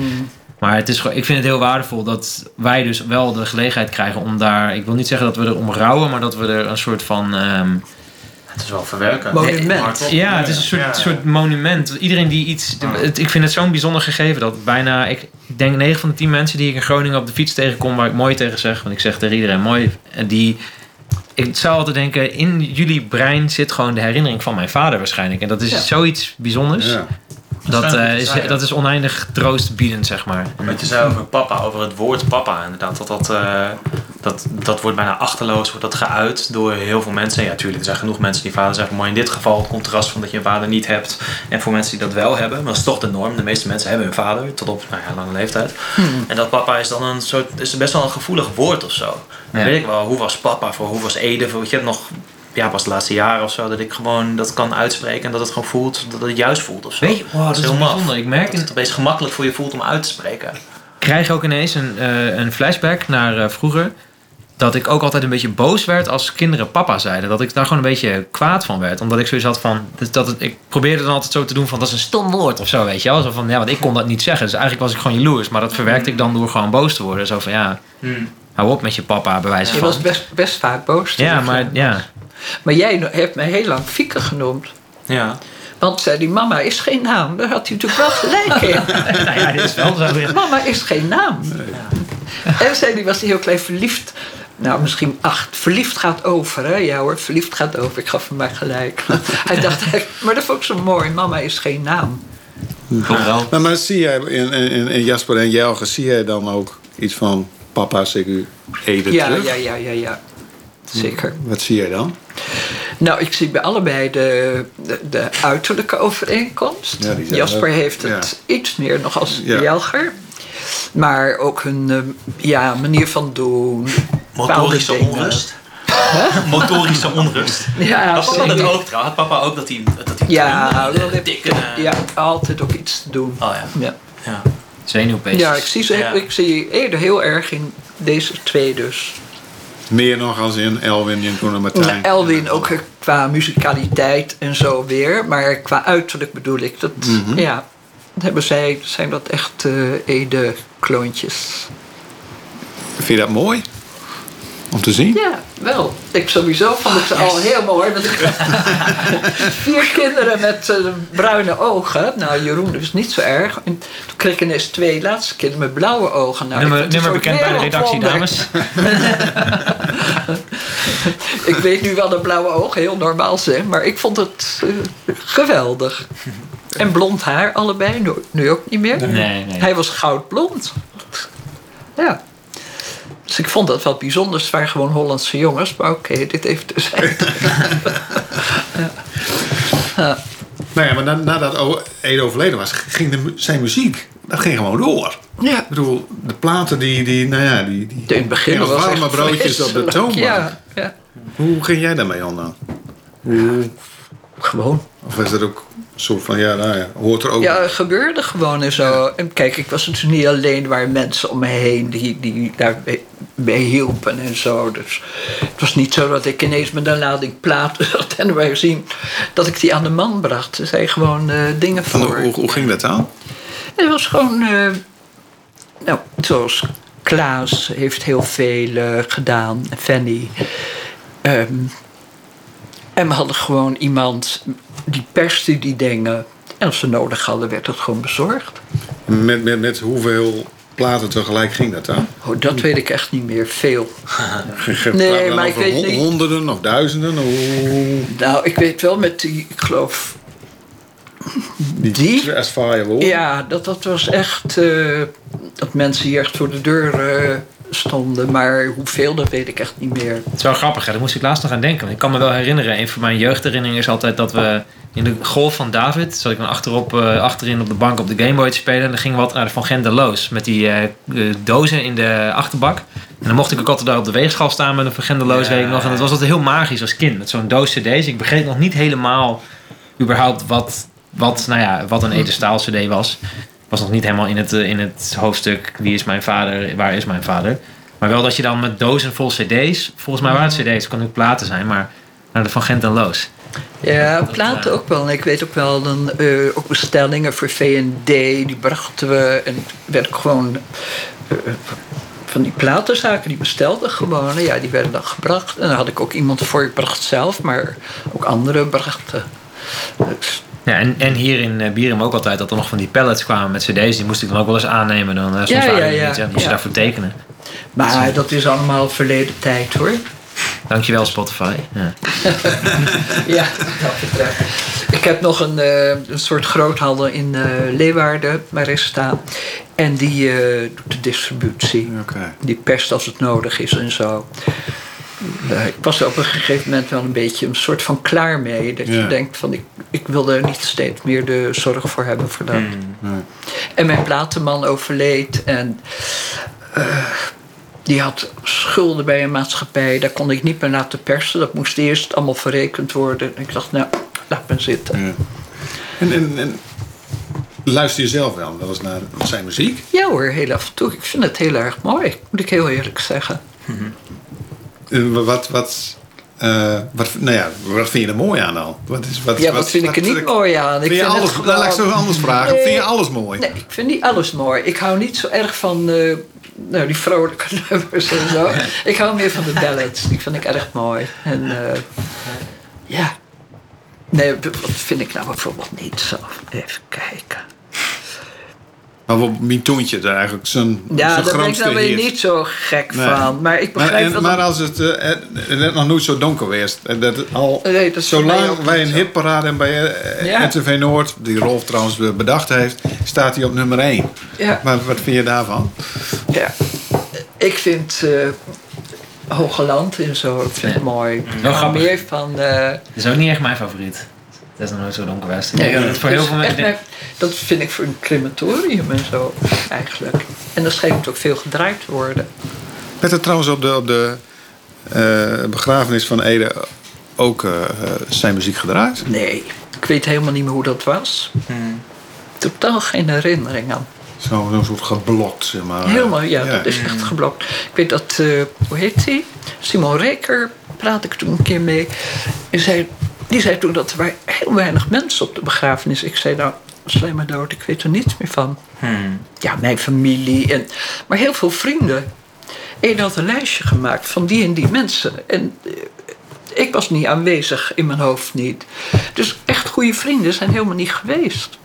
Maar het is, ik vind het heel waardevol dat wij dus wel de gelegenheid krijgen om daar, ik wil niet zeggen dat we er om rouwen, maar dat we er een soort van ehm, Het is wel verwerken. Monument. Ja, het is een soort, Ja. soort monument. Iedereen die iets. Het, ik vind het zo'n bijzonder gegeven dat bijna. Ik, denk 9 van de 10 mensen die ik in Groningen op de fiets tegenkom, waar ik mooi tegen zeg, want ik zeg tegen iedereen mooi, en die. Ik zou altijd denken, in jullie brein zit gewoon de herinnering van mijn vader waarschijnlijk. En dat is Ja. zoiets bijzonders. Ja. Dat, eh, is, dat is oneindig troostbiedend, zeg maar. Wat je zei over papa, over het woord papa, inderdaad. Dat, dat, eh, dat, dat wordt bijna achterloos, wordt dat geuit door heel veel mensen. Ja, natuurlijk, er zijn genoeg mensen die vader zeggen. Maar in dit geval het contrast van dat je een vader niet hebt. En voor mensen die dat wel hebben, maar dat is toch de norm. De meeste mensen hebben hun vader, tot op nou ja, lange leeftijd. En dat papa is dan een soort, is best wel een gevoelig woord of zo. Ja. Weet ik wel, hoe was papa voor, hoe was Ede voor, je hebt nog... Ja, pas de laatste jaren of zo, dat ik gewoon dat kan uitspreken en dat het gewoon voelt, dat het juist voelt of zo. Weet je, wow, dat is heel bijzonder. Ik merk Dat het opeens gemakkelijk voor je voelt om uit te spreken. krijg ook ineens een, eh, een flashback naar eh, vroeger. Dat ik ook altijd een beetje boos werd als kinderen papa zeiden. Dat ik daar gewoon een beetje kwaad van werd. Omdat ik zoiets had van. Dat, het, ik probeerde dan altijd zo te doen van dat is een stom woord of zo, weet je wel. Zo van ja, want ik kon dat niet zeggen. Dus eigenlijk was ik gewoon jaloers. Maar dat verwerkte ik dan door gewoon boos te worden. Zo van ja, hou op met je papa, bij wijze Je van. was best, best vaak boos. Ja, maar ja. Maar jij hebt mij heel lang Fieke genoemd. Ja. Want zei die mama is geen naam. Daar had hij natuurlijk wel gelijk in. nou ja, dit is wel zo. Mama is geen naam. En zei die was hij heel klein verliefd. Nou, misschien acht. Verliefd gaat over, hè? Ja hoor, verliefd gaat over. Ik gaf hem maar gelijk. hij dacht, maar dat vond ik zo mooi. Mama is geen naam. Wel. Maar, maar zie jij in, in, in Jasper en Jelge, zie jij dan ook iets van papa, CQ, Ede Ja, terug? ja, ja, ja, ja. Zeker. Wat zie jij dan? Nou, ik zie bij allebei de, de, de uiterlijke overeenkomst. Ja, Jasper wel- heeft het iets meer nog als Ja. Jelger. Maar ook hun eh, ja, manier van doen. Motorische onrust. Motorische onrust. Ja, papa dat zeker. ook trouwens? Had papa ook dat hij, dat hij Ja, Dikke, altijd ook iets te doen. Oh ja. Ja, ja. Zenuwpeestjes. ja ik, zie ze, Ja. ik zie Ede heel erg in deze twee dus. Meer nog als in Elwin en Koen en Martijn. Nou, Elwin ook qua muzikaliteit en zo weer. Maar qua uiterlijk bedoel ik. Dat, Mhm. ja, dat hebben zij, zijn dat echt eh Ede-kloontjes. Vind je dat mooi? Om te zien? Ja, wel. Ik sowieso vond ik ze al heel mooi. Want ik vier kinderen met eh, bruine ogen. Nou, Jeroen dus niet zo erg. En toen kreeg ik ineens twee laatste kinderen met blauwe ogen. Nou, nummer nummer bekend bij de redactie, dames. Ik weet nu wel dat blauwe ogen heel normaal zijn. Maar ik vond het eh, geweldig. En blond haar allebei. Nu, nu ook niet meer. Nee, nee. Hij was goudblond. Ja. Dus ik vond dat wel bijzonder. Het waren gewoon Hollandse jongens. Maar oké, dit even terzijde. Nou ja, maar na- nadat Ede overleden was, ging de, zijn muziek, dat ging gewoon door. Ja. Ik bedoel, de platen die, die nou ja, die, die In het begin was warme echt broodjes op de toonbank. Ja, ja, Hoe ging jij daarmee om dan? Gewoon. of is dat ook een soort van, ja, nou ja, hoort er ook Ja, het gebeurde gewoon en zo. En kijk, ik was natuurlijk niet alleen. Er waren mensen om me heen die, die daarbij bij hielpen en zo. Dus het was niet zo dat ik ineens met een lading platen zat en wij zien dat ik die aan de man bracht. Er zijn gewoon eh, dingen Van, voor. hoe, hoe ging dat dan? Het was gewoon, eh, nou, zoals Klaas heeft heel veel eh, gedaan, Fanny. Ehm, en we hadden gewoon iemand die perste die dingen. En als ze nodig hadden, werd het gewoon bezorgd. Met, met, met hoeveel platen tegelijk ging dat dan? Oh, dat weet ik echt niet meer. Veel. Nee, maar ik weet hon- niet- Honderden of duizenden? Nou, ik weet wel met die, ik geloof. die, Die? As Firewall? Ja, dat, dat was echt. eh, dat mensen hier echt voor de deur eh, stonden. Maar hoeveel, dat weet ik echt niet meer. Het is wel grappig, hè? daar moest ik laatst nog aan denken. Ik kan me wel herinneren, een van mijn jeugdherinneringen is altijd dat we in de golf van David, zat ik dan achterop, eh, achterin op de bank op de Gameboy te spelen. En dan gingen we wat naar de Van Gendeloos met die eh, eh, dozen in de achterbak. En dan mocht ik ook altijd daar op de weegschaal staan met een Van Gendeloos, weet ik nog. En dat was altijd heel magisch als kind, met zo'n doos cd's. Ik begreep nog niet helemaal überhaupt wat, wat, nou ja, wat een Ede Staal cd was. Was nog niet helemaal in het, eh, in het hoofdstuk wie is mijn vader, waar is mijn vader. Maar wel dat je dan met dozen vol cd's, volgens mij waren het cd's, kon ook platen zijn, maar naar de Van Gent en Loos. Ja, platen ook wel. Ik weet ook wel, dan, eh, ook bestellingen voor V&D, die brachten we. En werd ik gewoon eh, van die platenzaken, die bestelden gewoon. Ja, die werden dan gebracht. En dan had ik ook iemand voor, ik bracht zelf, maar ook anderen brachten. Dus, Ja, en, en hier in uh, Bierum ook altijd dat er nog van die pallets kwamen met cd's. Die moest ik dan ook wel eens aannemen. Dan, uh, soms Ja, waren ja, ja. niet, ja, moest je Ja. daarvoor tekenen. maar dat is allemaal verleden tijd hoor. Dankjewel Spotify. Ja. Ja, dat betreft. Ik heb nog een, eh, een soort groothandel in eh, Leeuwarden waar ik sta. En die eh, doet de distributie. Oké. Die perst als het nodig is en zo. Eh, ik was er op een gegeven moment wel een beetje een soort van klaar mee. Dat Ja. je denkt van ik, ik wil er niet steeds meer de zorg voor hebben voor dat. Nee. En mijn platenman overleed en eh, die had schulden bij een maatschappij. Daar kon ik niet meer laten persen. Dat moest eerst allemaal verrekend worden. En ik dacht, nou, laat me zitten. Ja. En, en, en luister je zelf wel wel eens naar zijn muziek? Ja hoor, heel af en toe. Ik vind het heel erg mooi, moet ik heel eerlijk zeggen. En wat, wat, eh, wat, nou ja, wat vind je er mooi aan dan? Wat, is, wat, Ja, wat vind ik er niet mooi aan? Ik Vind je alles, het nou, laat ik gewoon- zo anders vragen. Nee. Vind je alles mooi? Nee, ik vind niet alles mooi. Ik hou niet zo erg van eh, nou, die vrolijke nummers en zo. Ik hou meer van de ballads. Die vind ik erg mooi. En eh, ja. Nee, wat vind ik nou bijvoorbeeld niet zo? Even kijken. Maar wat mijn toontje daar eigenlijk zijn, Ja, zijn daar ben ik nou weer hit. niet zo gek Nee. van. Maar ik Maar, begrijp en, maar dat- als het eh, eh, net nog nooit zo donker was, en dat het al Nee, dat zolang wij een zo. hitparade en bij eh, Ja. RTV Noord, die Rolf trouwens eh, bedacht heeft, staat hij op nummer 1. Ja. Maar wat vind je daarvan? Ja. Ik vind eh Hoge Land en zo, ik vind het mooi. Grappig. meer van... eh, Dat is ook niet echt mijn favoriet. Dat is nog nooit zo donker geweest. Nee, denk dat voor heel veel mensen... dat vind ik voor een crematorium en zo eigenlijk. En dan schijnt het ook veel gedraaid te worden. Werd er trouwens op de, op de eh, begrafenis van Ede ook eh, zijn muziek gedraaid? Nee, ik weet helemaal niet meer hoe dat was. Totaal geen herinnering aan. Zo, Zo'n soort geblokt, zeg maar. Helemaal, ja, dat is echt geblokt. Ik weet dat, eh, hoe heet die? Simon Reker praat ik toen een keer mee. En zei, die zei toen dat er waren heel weinig mensen op de begrafenis. Ik zei, nou, slijm maar dood, ik weet er niets meer van. Ja, mijn familie, en, maar heel veel vrienden. En had een lijstje gemaakt van die en die mensen. En eh, ik was niet aanwezig, in mijn hoofd niet. Dus echt goede vrienden zijn helemaal niet geweest.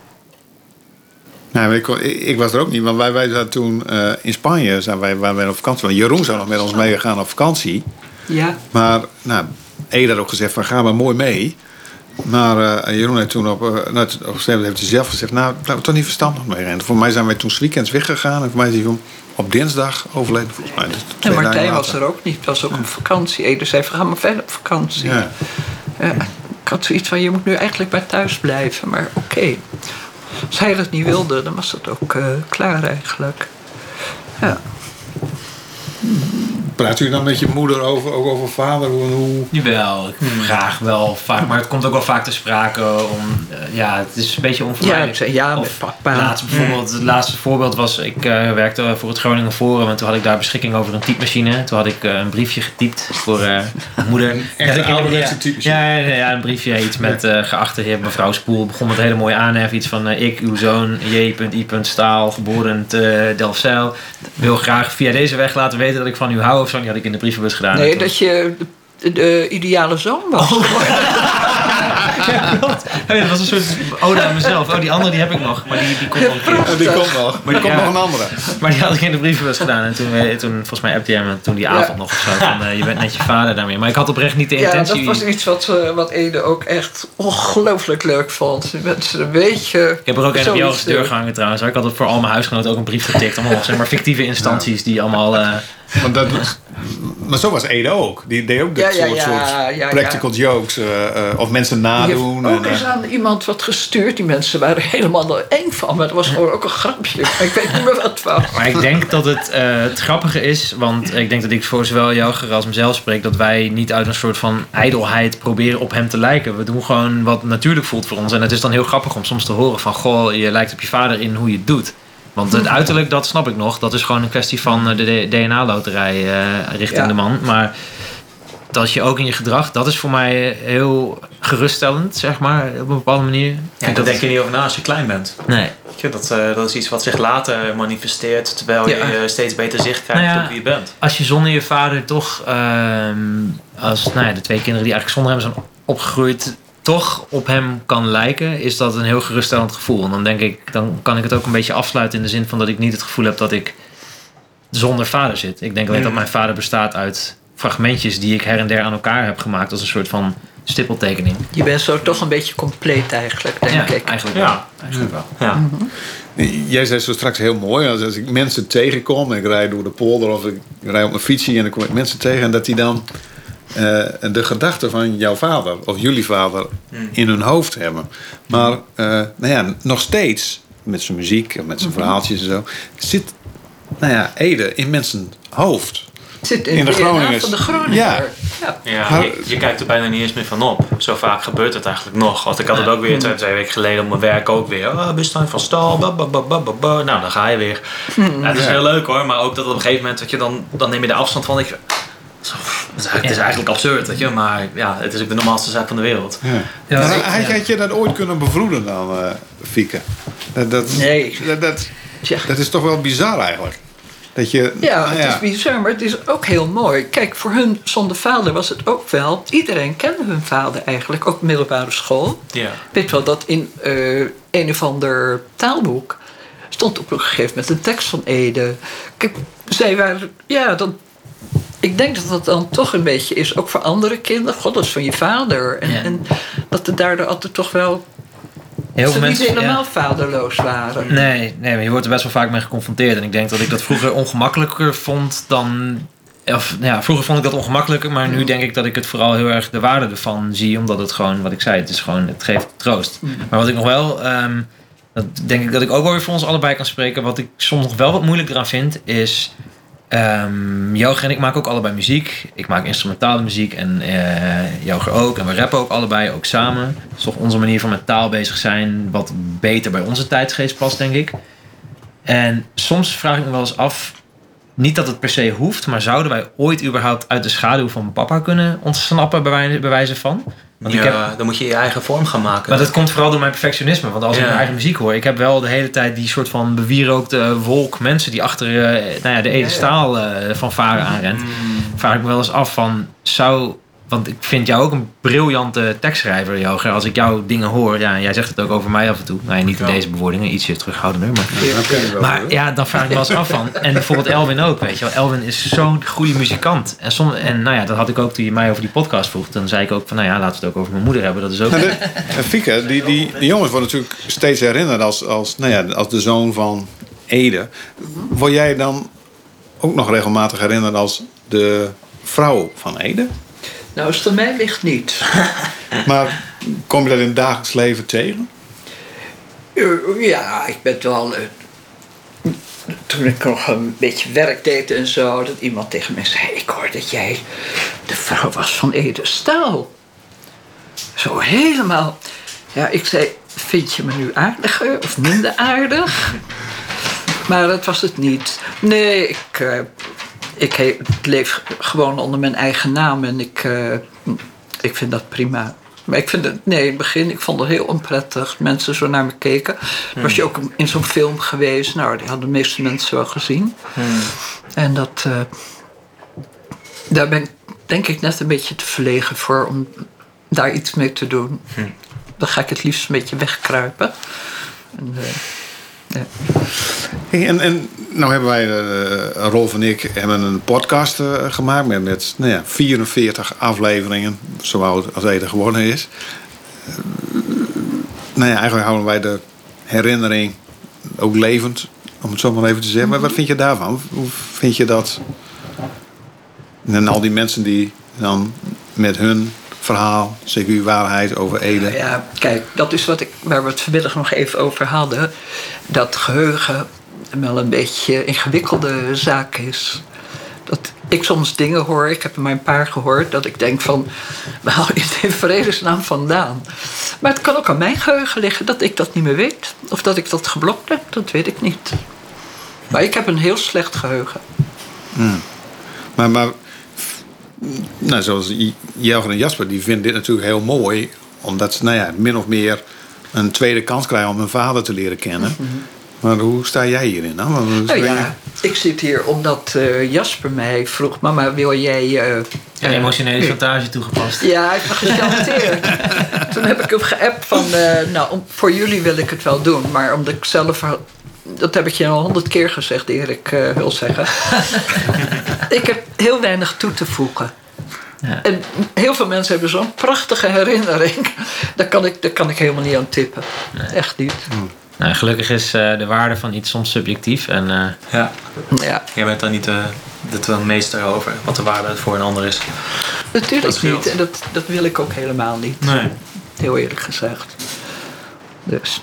Nou, ik, ik, was er ook niet, want wij, wij zaten toen eh, in Spanje, zijn wij, waren wij op vakantie. Want Jeroen zou nog met ons meegaan op vakantie. Ja, Maar nou, Ede had ook gezegd van ga maar mooi mee. Maar eh, Jeroen heeft toen op, uh, nou, op een heeft hij zelf gezegd, nou laten we toch niet verstandig mee rennen. Voor mij zijn wij toen weekends weggegaan en voor mij is hij op dinsdag overleden volgens mij. Dus en Martijn was er ook niet. Was ook op vakantie. Ede zei, we gaan maar verder op vakantie. Ja. Ik had zoiets van, je moet nu eigenlijk maar thuis blijven. Maar oké, als hij dat niet wilde, dan was het ook eh, klaar eigenlijk. Ja. Praat u dan met je moeder over, ook over vader? Hoe, hoe... Jawel, ik vraag wel vaak, maar het komt ook wel vaak te sprake om, eh, ja, het is een beetje Ja, onvermijdelijk. ja Of met papa. Laatst bijvoorbeeld, het laatste voorbeeld was, ik eh, werkte voor het Groningen Forum en toen had ik daar beschikking over een typemachine. Toen had ik eh, een briefje getypt voor eh, mijn moeder. Echt Ja, een ik- ouderwetse ja, typemachine. Ja, ja, ja, een briefje, iets met eh, geachte heer mevrouw Spoel. Begon met een hele mooie aanhef, iets van ik, uw zoon, J.I. Staal, geboren te Delfzijl. Wil graag via deze weg laten weten dat ik van u hou of zo. Die had ik in de brievenbus gedaan. Nee, dat je de, de ideale zoon was. Ja, klopt. Oh ja, dat was een soort ode aan mezelf. Oh, die andere die heb ik nog, maar die, die komt nog een keer. Oh, die komt nog. Maar er komt Ja. nog een andere. Maar die had ik in de brievenbus gedaan. En toen, eh, toen volgens mij appte jij me toen die avond nog of zo. Van, eh, je bent net je vader daarmee. Maar ik had oprecht niet de Ja, intentie. dat was iets wat, eh, wat Ede ook echt ongelooflijk leuk vond. Die mensen een beetje... Ik heb er ook een op deur gehangen trouwens. Ik had het voor al mijn huisgenoten ook een brief getikt. Allemaal zeg maar fictieve instanties die allemaal... eh, Want dat, maar zo was Ede ook. Die deed ook Ja, ja, soort, ja, soort ja, practical jokes. eh, eh, of mensen Die nadoen. heeft ook en, eens eh, aan iemand wat gestuurd. Die mensen waren er helemaal eng van. Maar dat was gewoon ook een grapje. Ik weet niet meer wat het was. Maar ik denk dat het, eh, het grappige is, want ik denk dat ik voor zowel jou als mezelf spreek, dat wij niet uit een soort van ijdelheid proberen op hem te lijken. We doen gewoon wat natuurlijk voelt voor ons. En het is dan heel grappig om soms te horen van, goh, je lijkt op je vader in hoe je het doet. Want het uiterlijk, dat snap ik nog. Dat is gewoon een kwestie van eh, de DNA-loterij eh, richting Ja. de man. Maar dat je ook in je gedrag, dat is voor mij heel geruststellend, zeg maar, op een bepaalde manier. Ja, daar denk je niet over na als je klein bent. Nee. Je, Dat, eh, dat is iets wat zich later manifesteert, terwijl Ja. je steeds beter zicht krijgt Nou ja, op wie je bent. als je zonder je vader toch, ehm, als nou ja, de twee kinderen die eigenlijk zonder hem zijn opgegroeid, toch op hem kan lijken, is dat een heel geruststellend gevoel. En dan denk ik, dan kan ik het ook een beetje afsluiten in de zin van dat ik niet het gevoel heb dat ik zonder vader zit. Ik denk alleen dat mijn vader bestaat uit fragmentjes die ik her en der aan elkaar heb gemaakt als een soort van stippeltekening. Je bent zo toch een beetje compleet eigenlijk, denk ja, ik. eigenlijk wel. Ja, Eigenlijk wel. ja. Jij zei zo straks heel mooi, als, als ik mensen tegenkom, en ik rijd door de polder of ik rijd op mijn fietsje en dan kom ik mensen tegen en dat die dan eh, de gedachten van jouw vader of jullie vader in hun hoofd hebben. Maar eh, nou ja, nog steeds met zijn muziek en met zijn verhaaltjes en zo zit nou ja, Ede in mensen hoofd. Zit in, In de de van Groninger. Ja. ja. Je, je kijkt er bijna niet eens meer van op. Zo vaak gebeurt het eigenlijk nog. Want ik had het ook weer twee, twee weken geleden op mijn werk ook weer. Oh, bestand van stal. ba, ba, ba, ba, ba, ba. Nou, dan ga je weer. Ja, het is Ja. heel leuk hoor. Maar ook dat op een gegeven moment, dat je dan, dan neem je de afstand van. Ik, het, is, eigenlijk- het is eigenlijk absurd, weet je. Maar ja, het is ook de normaalste zaak van de wereld. Ja. Ja, Maar ik- had, je dat ooit kunnen bevroeden dan, eh Fieke? Dat, dat, Nee. Dat, dat, dat is toch wel bizar eigenlijk. Dat je, Ja, nou het is bizar, maar het is ook heel mooi. Kijk, voor hun zonder vader was het ook wel. Iedereen kende hun vader eigenlijk, ook middelbare school. Ja. Ik weet wel dat in eh, een of ander taalboek stond op een gegeven moment een tekst van Ede. Kijk, zij waren, ja, dan, ik denk dat dat dan toch een beetje is, ook voor andere kinderen. God, dat is van je vader. En, Ja. en dat er daardoor altijd toch wel, Heel veel niet mensen. ja. helemaal vaderloos waren. Nee, nee, maar je wordt er best wel vaak mee geconfronteerd. En ik denk dat ik dat vroeger ongemakkelijker vond dan. Of, ja, vroeger vond ik dat ongemakkelijker, maar nu denk ik dat ik het vooral heel erg de waarde ervan zie. Omdat het gewoon, wat ik zei, het is gewoon, het geeft troost. Maar wat ik nog wel, ehm, dat denk ik dat ik ook wel weer voor ons allebei kan spreken. Wat ik soms nog wel wat moeilijk eraan vind, is Joger en ik maken ook allebei muziek. Ik maak instrumentale muziek en Joger ook. En we rappen ook allebei, ook samen. Dat is toch onze manier van met taal bezig zijn... wat beter bij onze tijdsgeest past, denk ik. En soms vraag ik me wel eens af... niet dat het per se hoeft... maar zouden wij ooit überhaupt uit de schaduw van papa kunnen ontsnappen... bij wijze, bij wijze van? Want ja, ik heb, dan moet je je eigen vorm gaan maken. maar dat komt vooral door mijn perfectionisme. Want als ik mijn eigen muziek hoor... ik heb wel de hele tijd die soort van bewierookte wolk... mensen die achter eh, nou ja, de Ede Staal eh, van varen aanrent vraag ik me wel eens af van zou. Want ik vind jou ook een briljante tekstschrijver, Joger. Als ik jouw dingen hoor, ja, en jij zegt het ook over mij af en toe. Nou ja, niet in deze bewoordingen, ietsje terughoudender. Maar, maar ja, dan vraag ik me wel eens af van. En bijvoorbeeld Elwin ook, weet je wel. Elwin is zo'n goede muzikant. En, en nou ja, dat had ik ook toen je mij over die podcast vroeg. Dan zei ik ook van, nou ja, laten we het ook over mijn moeder hebben. Dat is ook... De, en Fieke, die, die, die jongens worden natuurlijk steeds herinnerd als, als, nou ja, als de zoon van Ede. Word jij dan ook nog regelmatig herinnerd als de vrouw van Ede? Nou, als het aan mij ligt niet. Maar kom je dat in het dagelijks leven tegen? Eh, Ja, ik ben wel. eh, toen ik nog een beetje werk deed en zo, dat iemand tegen me zei: Ik hoor dat jij de vrouw was van Ede Staal. Zo helemaal. Ja, ik zei: Vind je me nu aardiger of minder aardig? Maar dat was het niet. Nee, ik, eh, ik leef gewoon onder mijn eigen naam en ik, eh, ik vind dat prima. Maar ik vind het, nee, in het begin, ik vond het heel onprettig. Mensen zo naar me keken. Was je ook in zo'n film geweest? Nou, die hadden de meeste mensen wel gezien. En dat, eh, daar ben ik denk ik net een beetje te verlegen voor om daar iets mee te doen. Dan ga ik het liefst een beetje wegkruipen. En, eh, ja. En, en nou hebben wij, eh Rolf en ik, hebben een podcast eh, gemaakt met, met nou ja, 44 afleveringen, zo oud als Ede geworden is. Eh, nou ja, eigenlijk houden wij de herinnering ook levend, om het zo maar even te zeggen. Maar wat vind je daarvan? Hoe vind je dat? En al die mensen die dan met hun verhaal, CQ waarheid over Ede. Ja, kijk, dat is wat ik, waar we het vanmiddag nog even over hadden. Dat geheugen wel een beetje een ingewikkelde zaak is. Dat ik soms dingen hoor, ik heb er maar een paar gehoord, dat ik denk van, waar haal je het in vredesnaam vandaan? Maar het kan ook aan mijn geheugen liggen dat ik dat niet meer weet. Of dat ik dat geblokt heb, dat weet ik niet. Maar ik heb een heel slecht geheugen. Maar, maar nou, zoals J- Jelger en Jasper, die vinden dit natuurlijk heel mooi. Omdat ze, nou ja, min of meer een tweede kans krijgen om hun vader te leren kennen. Maar hoe sta jij hierin dan? Want, Mhm. Nou ja, ik zit hier omdat eh, Jasper mij vroeg, mama wil jij... eh, Een eh, emotionele chantage toegepast. Ja, ik ben gechanteerd. Toen heb ik hem geappt van, eh, nou, om- voor jullie wil ik het wel doen. Maar omdat ik zelf, dat heb ik je al honderd keer gezegd, Erik eh, wil zeggen. ik heb heel weinig toe te voegen. Ja. En heel veel mensen hebben zo'n prachtige herinnering. Daar kan ik, daar kan ik helemaal niet aan tippen. Echt niet. Nou, gelukkig is eh, de waarde van iets soms subjectief. En eh, Ja, Ja, jij bent daar niet de, de meester over wat de waarde voor een ander is. Natuurlijk niet. En dat, dat wil ik ook helemaal niet. Nee. Heel eerlijk gezegd. Dus.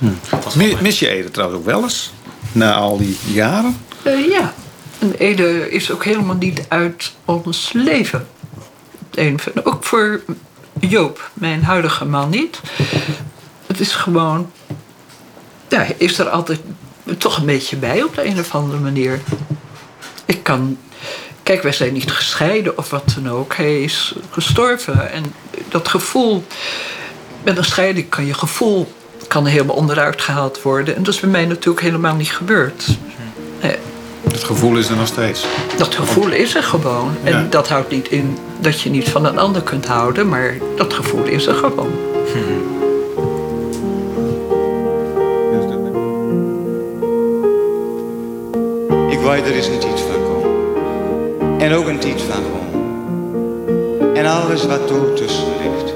Mi- Mis je Ede trouwens ook wel eens? Na al die jaren? Eh, ja, en Ede is ook helemaal niet uit ons leven. Ook voor Joop, mijn huidige man niet. Het is gewoon... Ja, is er altijd toch een beetje bij op de een of andere manier. Ik kan... Kijk, wij zijn niet gescheiden of wat dan ook. Hij is gestorven. En dat gevoel... Met een scheiding kan je gevoel kan helemaal onderuit gehaald worden. En dat is bij mij natuurlijk helemaal niet gebeurd. Nee. Het gevoel is er nog steeds. Dat gevoel is er gewoon. En Ja. dat houdt niet in dat je niet van een ander kunt houden, maar dat gevoel is er gewoon. Ik weet er is een tijd van komen. En ook een tijd van gewoon. En alles wat er tussen ligt.